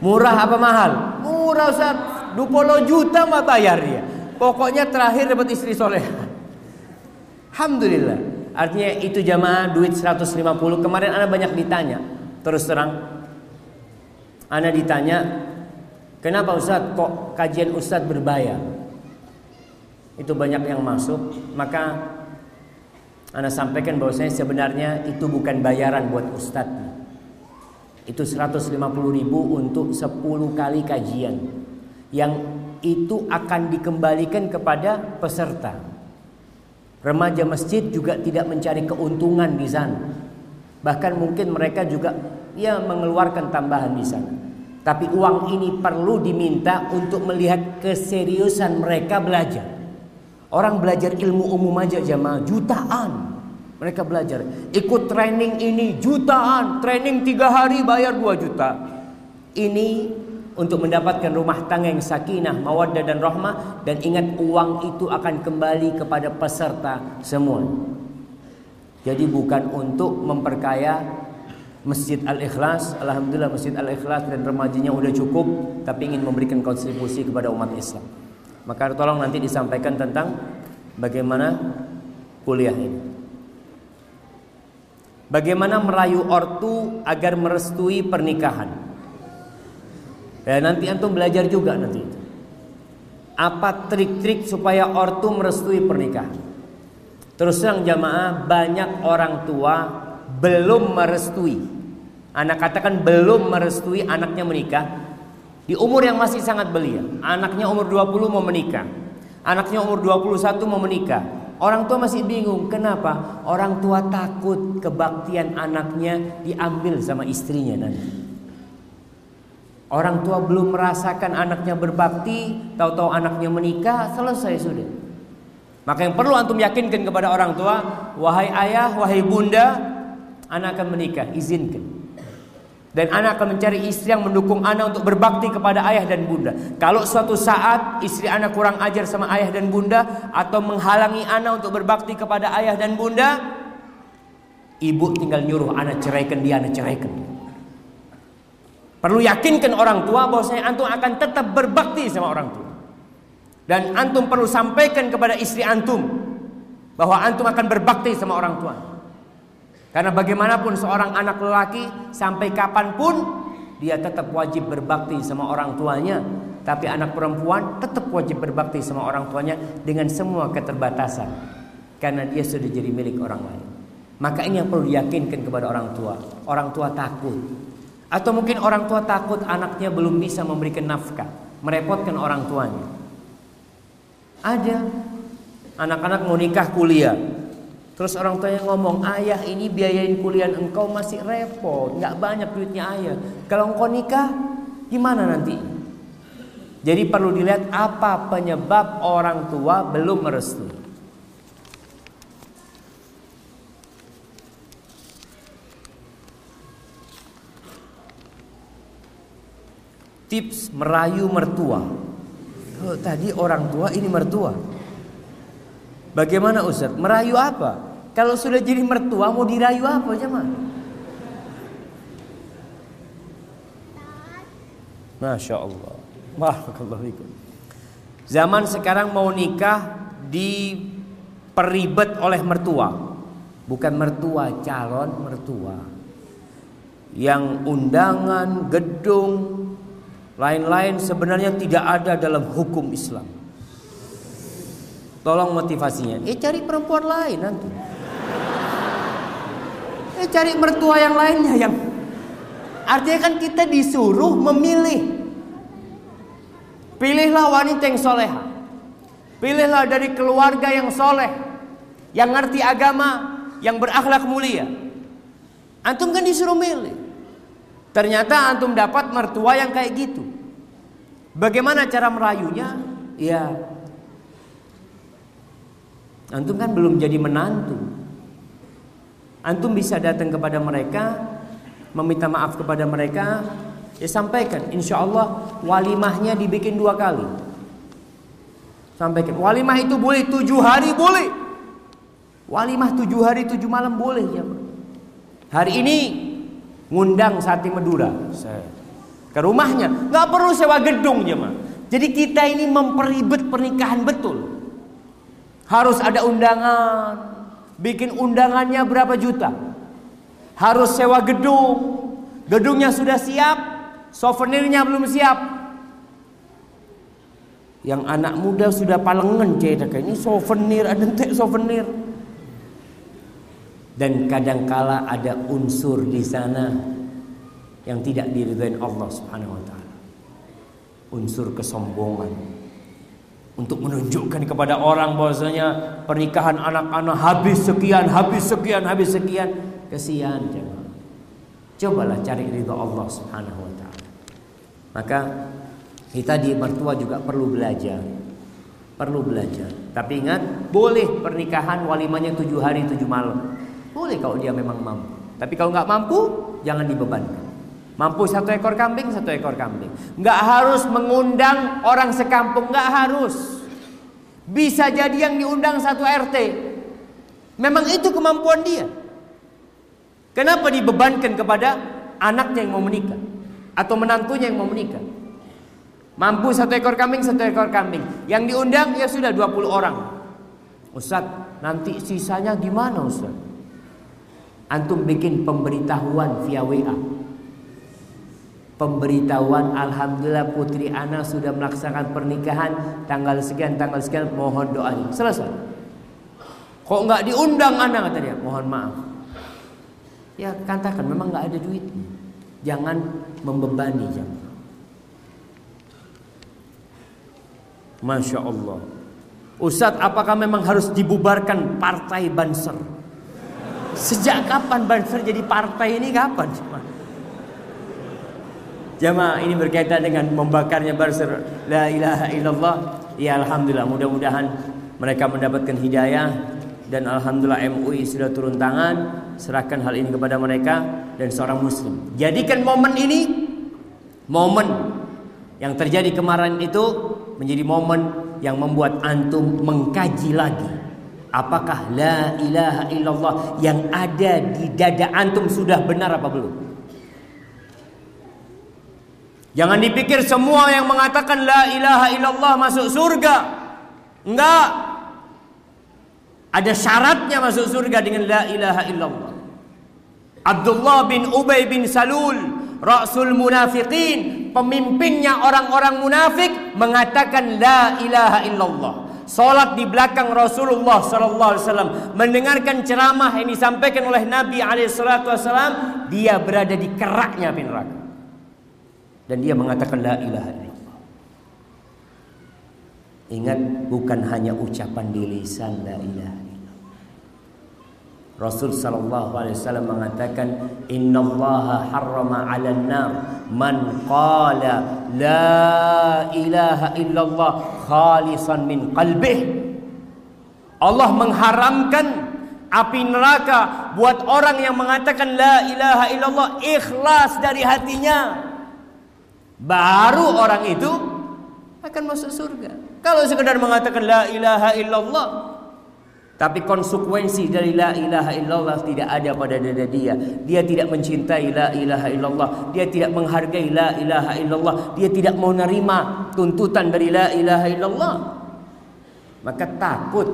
Murah apa mahal? Murah Ustaz. 20 juta mah bayar dia. Pokoknya terakhir dapat istri soleha. Alhamdulillah. Artinya itu jamaah duit 150. Kemarin Anda banyak ditanya. Terus terang. Anda ditanya. Kenapa Ustaz kok kajian Ustaz berbayar? Itu banyak yang masuk. Maka anda sampaikan bahwasanya sebenarnya itu bukan bayaran buat ustadz. Itu 150 ribu untuk 10 kali kajian. Yang itu akan dikembalikan kepada peserta. Remaja masjid juga tidak mencari keuntungan di sana. Bahkan mungkin mereka juga ya mengeluarkan tambahan di sana. Tapi uang ini perlu diminta untuk melihat keseriusan mereka belajar. Orang belajar ilmu umum aja jamaah jutaan. Mereka belajar. Ikut training ini jutaan. Training tiga hari bayar dua juta. Ini untuk mendapatkan rumah tangga yang sakinah, mawaddah dan rahmah dan ingat uang itu akan kembali kepada peserta semua. Jadi bukan untuk memperkaya Masjid Al-Ikhlas, alhamdulillah Masjid Al-Ikhlas dan remajinya udah cukup, tapi ingin memberikan kontribusi kepada umat Islam. Maka tolong nanti disampaikan tentang bagaimana kuliah ini. Bagaimana merayu ortu agar merestui pernikahan. Ya, nanti antum belajar juga nanti. Apa trik-trik supaya ortu merestui pernikahan? Terus terang jamaah banyak orang tua belum merestui Anak katakan belum merestui anaknya menikah di umur yang masih sangat belia. Anaknya umur 20 mau menikah. Anaknya umur 21 mau menikah. Orang tua masih bingung, kenapa? Orang tua takut kebaktian anaknya diambil sama istrinya nanti. Orang tua belum merasakan anaknya berbakti, tahu-tahu anaknya menikah, selesai sudah. Maka yang perlu antum yakinkan kepada orang tua, wahai ayah, wahai bunda, anak akan menikah, izinkan. Dan anak akan mencari istri yang mendukung anak untuk berbakti kepada ayah dan bunda. Kalau suatu saat istri anak kurang ajar sama ayah dan bunda atau menghalangi anak untuk berbakti kepada ayah dan bunda, ibu tinggal nyuruh anak ceraikan dia, anak ceraikan. Perlu yakinkan orang tua bahwasanya antum akan tetap berbakti sama orang tua. Dan antum perlu sampaikan kepada istri antum bahwa antum akan berbakti sama orang tua. Karena bagaimanapun seorang anak lelaki sampai kapan pun dia tetap wajib berbakti sama orang tuanya. Tapi anak perempuan tetap wajib berbakti sama orang tuanya dengan semua keterbatasan. Karena dia sudah jadi milik orang lain. Maka ini yang perlu diyakinkan kepada orang tua. Orang tua takut. Atau mungkin orang tua takut anaknya belum bisa memberikan nafkah. Merepotkan orang tuanya. Ada anak-anak mau nikah kuliah Terus orang tuanya ngomong, ayah ini biayain kuliah engkau masih repot, nggak banyak duitnya ayah. Kalau engkau nikah, gimana nanti? Jadi perlu dilihat apa penyebab orang tua belum merestui. Tips merayu mertua. Oh, tadi orang tua, ini mertua. Bagaimana Ustaz? Merayu apa? Kalau sudah jadi mertua mau dirayu apa jemaah? Masya Allah. Zaman sekarang mau nikah diperibet oleh mertua. Bukan mertua, calon mertua. Yang undangan, gedung, lain-lain sebenarnya tidak ada dalam hukum Islam. Tolong motivasinya. Eh cari perempuan lain nanti. Eh cari mertua yang lainnya yang artinya kan kita disuruh memilih. Pilihlah wanita yang soleha. Pilihlah dari keluarga yang soleh. Yang ngerti agama. Yang berakhlak mulia. Antum kan disuruh milih. Ternyata antum dapat mertua yang kayak gitu. Bagaimana cara merayunya? Ya Antum kan belum jadi menantu. Antum bisa datang kepada mereka, meminta maaf kepada mereka, ya sampaikan. Insya Allah walimahnya dibikin dua kali. Sampaikan. Walimah itu boleh tujuh hari boleh. Walimah tujuh hari tujuh malam boleh ya. Hari ini ngundang sate Madura ke rumahnya, nggak perlu sewa gedung ya Jadi kita ini memperibet pernikahan betul. Harus ada undangan. Bikin undangannya berapa juta? Harus sewa gedung. Gedungnya sudah siap, souvenirnya belum siap. Yang anak muda sudah palengan cedak ini souvenir ada souvenir. Dan kadangkala ada unsur di sana yang tidak diridhoi Allah Subhanahu wa taala. Unsur kesombongan, untuk menunjukkan kepada orang bahwasanya pernikahan anak-anak habis sekian, habis sekian, habis sekian. Kesian jangan. Cobalah cari ridha Allah Subhanahu wa taala. Maka kita di mertua juga perlu belajar. Perlu belajar. Tapi ingat, boleh pernikahan walimanya tujuh hari tujuh malam. Boleh kalau dia memang mampu. Tapi kalau nggak mampu, jangan dibebankan. Mampu satu ekor kambing, satu ekor kambing. Nggak harus mengundang orang sekampung, nggak harus. Bisa jadi yang diundang satu RT. Memang itu kemampuan dia. Kenapa dibebankan kepada anaknya yang mau menikah atau menantunya yang mau menikah? Mampu satu ekor kambing, satu ekor kambing. Yang diundang ya sudah 20 orang. Ustaz, nanti sisanya gimana Ustaz? Antum bikin pemberitahuan via WA pemberitahuan Alhamdulillah putri Ana sudah melaksanakan pernikahan. Tanggal sekian tanggal sekian mohon doanya selesai. Kok nggak diundang Ana kata dia? Mohon maaf. Ya katakan memang nggak ada duit jangan membebani jangan. Masya Allah. Ustadz apakah memang harus dibubarkan partai Banser Sejak kapan Banser jadi partai ini kapan? Jamaah ini berkaitan dengan membakarnya barser la ilaha illallah. Ya alhamdulillah mudah-mudahan mereka mendapatkan hidayah dan alhamdulillah MUI sudah turun tangan serahkan hal ini kepada mereka dan seorang muslim. Jadikan momen ini momen yang terjadi kemarin itu menjadi momen yang membuat antum mengkaji lagi apakah la ilaha illallah yang ada di dada antum sudah benar apa belum? Jangan dipikir semua yang mengatakan la ilaha illallah masuk surga. Enggak. Ada syaratnya masuk surga dengan la ilaha illallah. Abdullah bin Ubay bin Salul, Rasul munafiqin, pemimpinnya orang-orang munafik mengatakan la ilaha illallah. Salat di belakang Rasulullah sallallahu alaihi wasallam, mendengarkan ceramah yang disampaikan oleh Nabi alaihi salatu wasallam, dia berada di keraknya api neraka. Dan dia mengatakan la ilaha illallah. Ingat bukan hanya ucapan di lisan la ilaha. Rasul sallallahu alaihi wasallam mengatakan innallaha harrama 'alan nar man qala la ilaha illallah khalisan min qalbih. Allah mengharamkan api neraka buat orang yang mengatakan la ilaha illallah ikhlas dari hatinya. Baru orang itu akan masuk surga. Kalau sekedar mengatakan la ilaha illallah tapi konsekuensi dari la ilaha illallah tidak ada pada dada dia. Dia tidak mencintai la ilaha illallah. Dia tidak menghargai la ilaha illallah. Dia tidak mau menerima tuntutan dari la ilaha illallah. Maka takut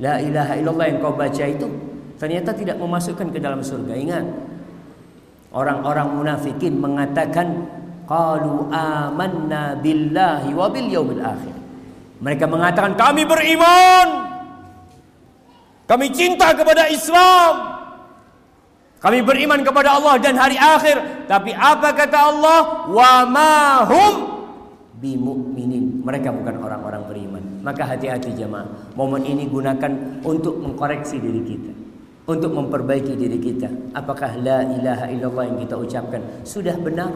la ilaha illallah yang kau baca itu ternyata tidak memasukkan ke dalam surga. Ingat. Orang-orang munafikin mengatakan Qalu amanna billahi wa bil yaumil akhir. Mereka mengatakan kami beriman. Kami cinta kepada Islam. Kami beriman kepada Allah dan hari akhir. Tapi apa kata Allah? Wa ma hum bimu'minin. Mereka bukan orang-orang beriman. Maka hati-hati jemaah. Momen ini gunakan untuk mengkoreksi diri kita. Untuk memperbaiki diri kita. Apakah la ilaha illallah yang kita ucapkan sudah benar?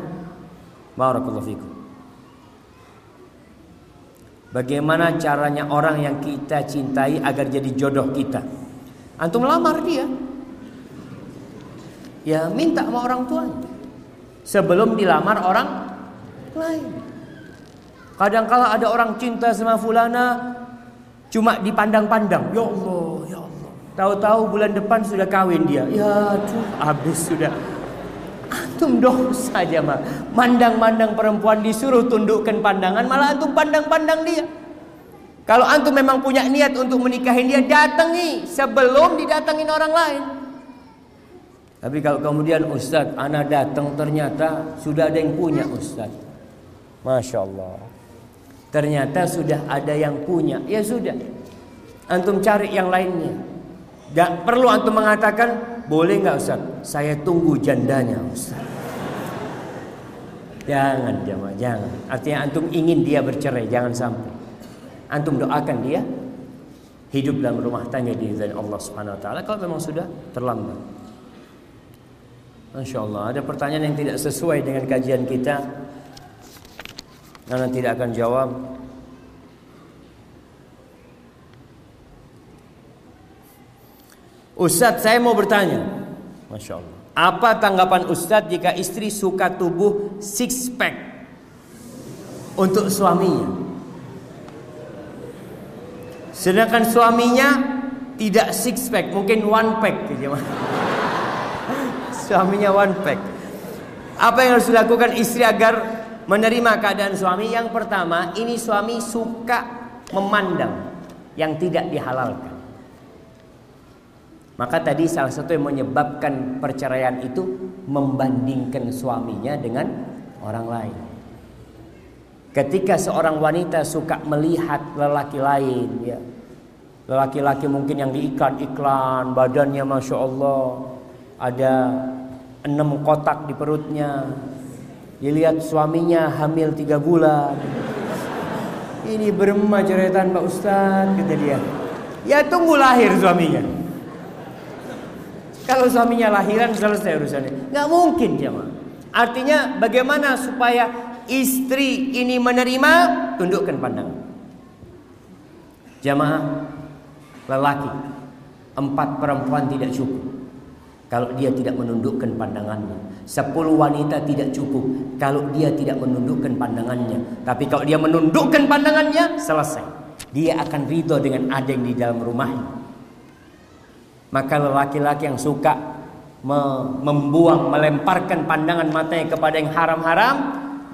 Barakallahu fikum. Bagaimana caranya orang yang kita cintai agar jadi jodoh kita? Antum lamar dia. Ya minta sama orang tua. Sebelum dilamar orang lain. Kadang-kala ada orang cinta sama fulana cuma dipandang-pandang. Ya Allah, ya Allah. Tahu-tahu bulan depan sudah kawin dia. Ya tuh habis sudah. Antum dosa aja mah. Mandang-mandang perempuan disuruh tundukkan pandangan, malah antum pandang-pandang dia. Kalau antum memang punya niat untuk menikahin dia, datangi sebelum didatangin orang lain. Tapi kalau kemudian Ustadz, anak datang ternyata sudah ada yang punya Ustadz. Masya Allah. Ternyata sudah ada yang punya. Ya sudah. Antum cari yang lainnya. Gak perlu antum mengatakan boleh nggak Ustaz? Saya tunggu jandanya Ustaz. Jangan jamaah, jangan. Artinya antum ingin dia bercerai, jangan sampai. Antum doakan dia. Hidup dalam rumah tangga di izin Allah Subhanahu wa taala. Kalau memang sudah terlambat. Masya Allah ada pertanyaan yang tidak sesuai dengan kajian kita? Karena tidak akan jawab. Ustadz saya mau bertanya. Masya Allah Apa tanggapan Ustadz jika istri suka tubuh six pack untuk suaminya? Sedangkan suaminya tidak six pack, mungkin one pack suaminya one pack. Apa yang harus dilakukan istri agar menerima keadaan suami? Yang pertama, ini suami suka memandang yang tidak dihalalkan. Maka tadi salah satu yang menyebabkan perceraian itu membandingkan suaminya dengan orang lain. Ketika seorang wanita suka melihat lelaki lain, ya, lelaki-laki mungkin yang di iklan-iklan, badannya masya Allah, ada enam kotak di perutnya, dilihat suaminya hamil tiga bulan. Ini berema ceretan Pak Ustadz, kata dia. Ya tunggu lahir suaminya. Kalau suaminya lahiran selesai urusannya. Nggak mungkin jemaah. Artinya bagaimana supaya istri ini menerima? Tundukkan pandangan. Jamaah lelaki empat perempuan tidak cukup kalau dia tidak menundukkan pandangannya. Sepuluh wanita tidak cukup kalau dia tidak menundukkan pandangannya. Tapi kalau dia menundukkan pandangannya, selesai. Dia akan ridho dengan ada yang di dalam rumahnya. Maka lelaki-laki yang suka membuang, melemparkan pandangan matanya kepada yang haram-haram,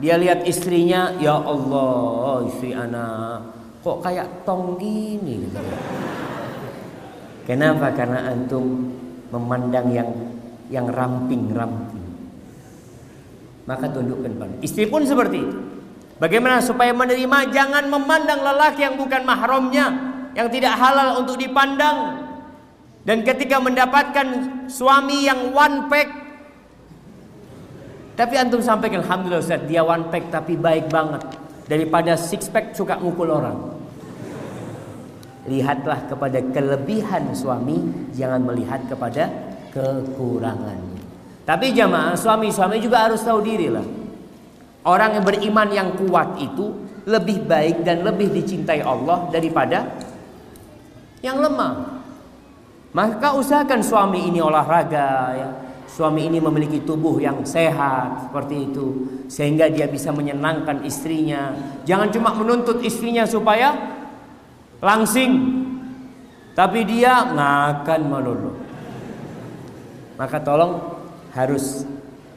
dia lihat istrinya, ya Allah, istri anak, kok kayak tong gini gitu. Kenapa? Karena antum memandang yang yang ramping-ramping. Maka tundukkan pandang. Istri pun seperti itu. Bagaimana supaya menerima? Jangan memandang lelaki yang bukan mahramnya, yang tidak halal untuk dipandang. Dan ketika mendapatkan suami yang one pack Tapi antum sampaikan Alhamdulillah Ustaz Dia one pack tapi baik banget. Daripada six pack suka ngukul orang. Lihatlah kepada kelebihan suami Jangan melihat kepada kekurangannya Tapi jamaah suami-suami juga harus tahu diri lah Orang yang beriman yang kuat itu Lebih baik dan lebih dicintai Allah Daripada yang lemah. Maka usahakan suami ini olahraga ya. Suami ini memiliki tubuh yang sehat seperti itu sehingga dia bisa menyenangkan istrinya. Jangan cuma menuntut istrinya supaya langsing tapi dia ngakan melulu. Maka tolong harus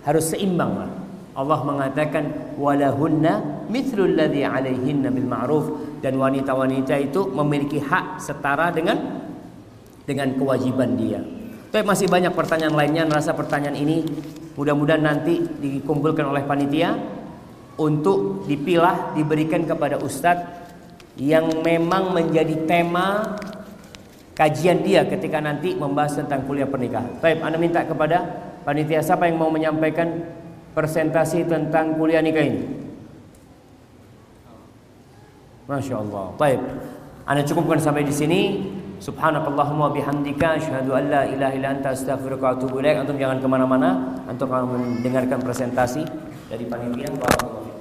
harus seimbang lah. Allah mengatakan walahunna mithlul ladzi alaihinna bil ma'ruf dan wanita-wanita itu memiliki hak setara dengan dengan kewajiban dia. Tapi masih banyak pertanyaan lainnya. Rasa pertanyaan ini mudah-mudahan nanti dikumpulkan oleh panitia untuk dipilah diberikan kepada ustadz yang memang menjadi tema kajian dia ketika nanti membahas tentang kuliah pernikahan. Baik, Anda minta kepada panitia siapa yang mau menyampaikan presentasi tentang kuliah nikah ini? Masya Allah. Baik, Anda cukupkan sampai di sini. Subhanakallahumma bihamdika asyhadu an la ilaha illa anta astaghfiruka wa atubu ilaik. Antum jangan ke mana mana Antum akan mendengarkan presentasi dari panitia. Barakallahu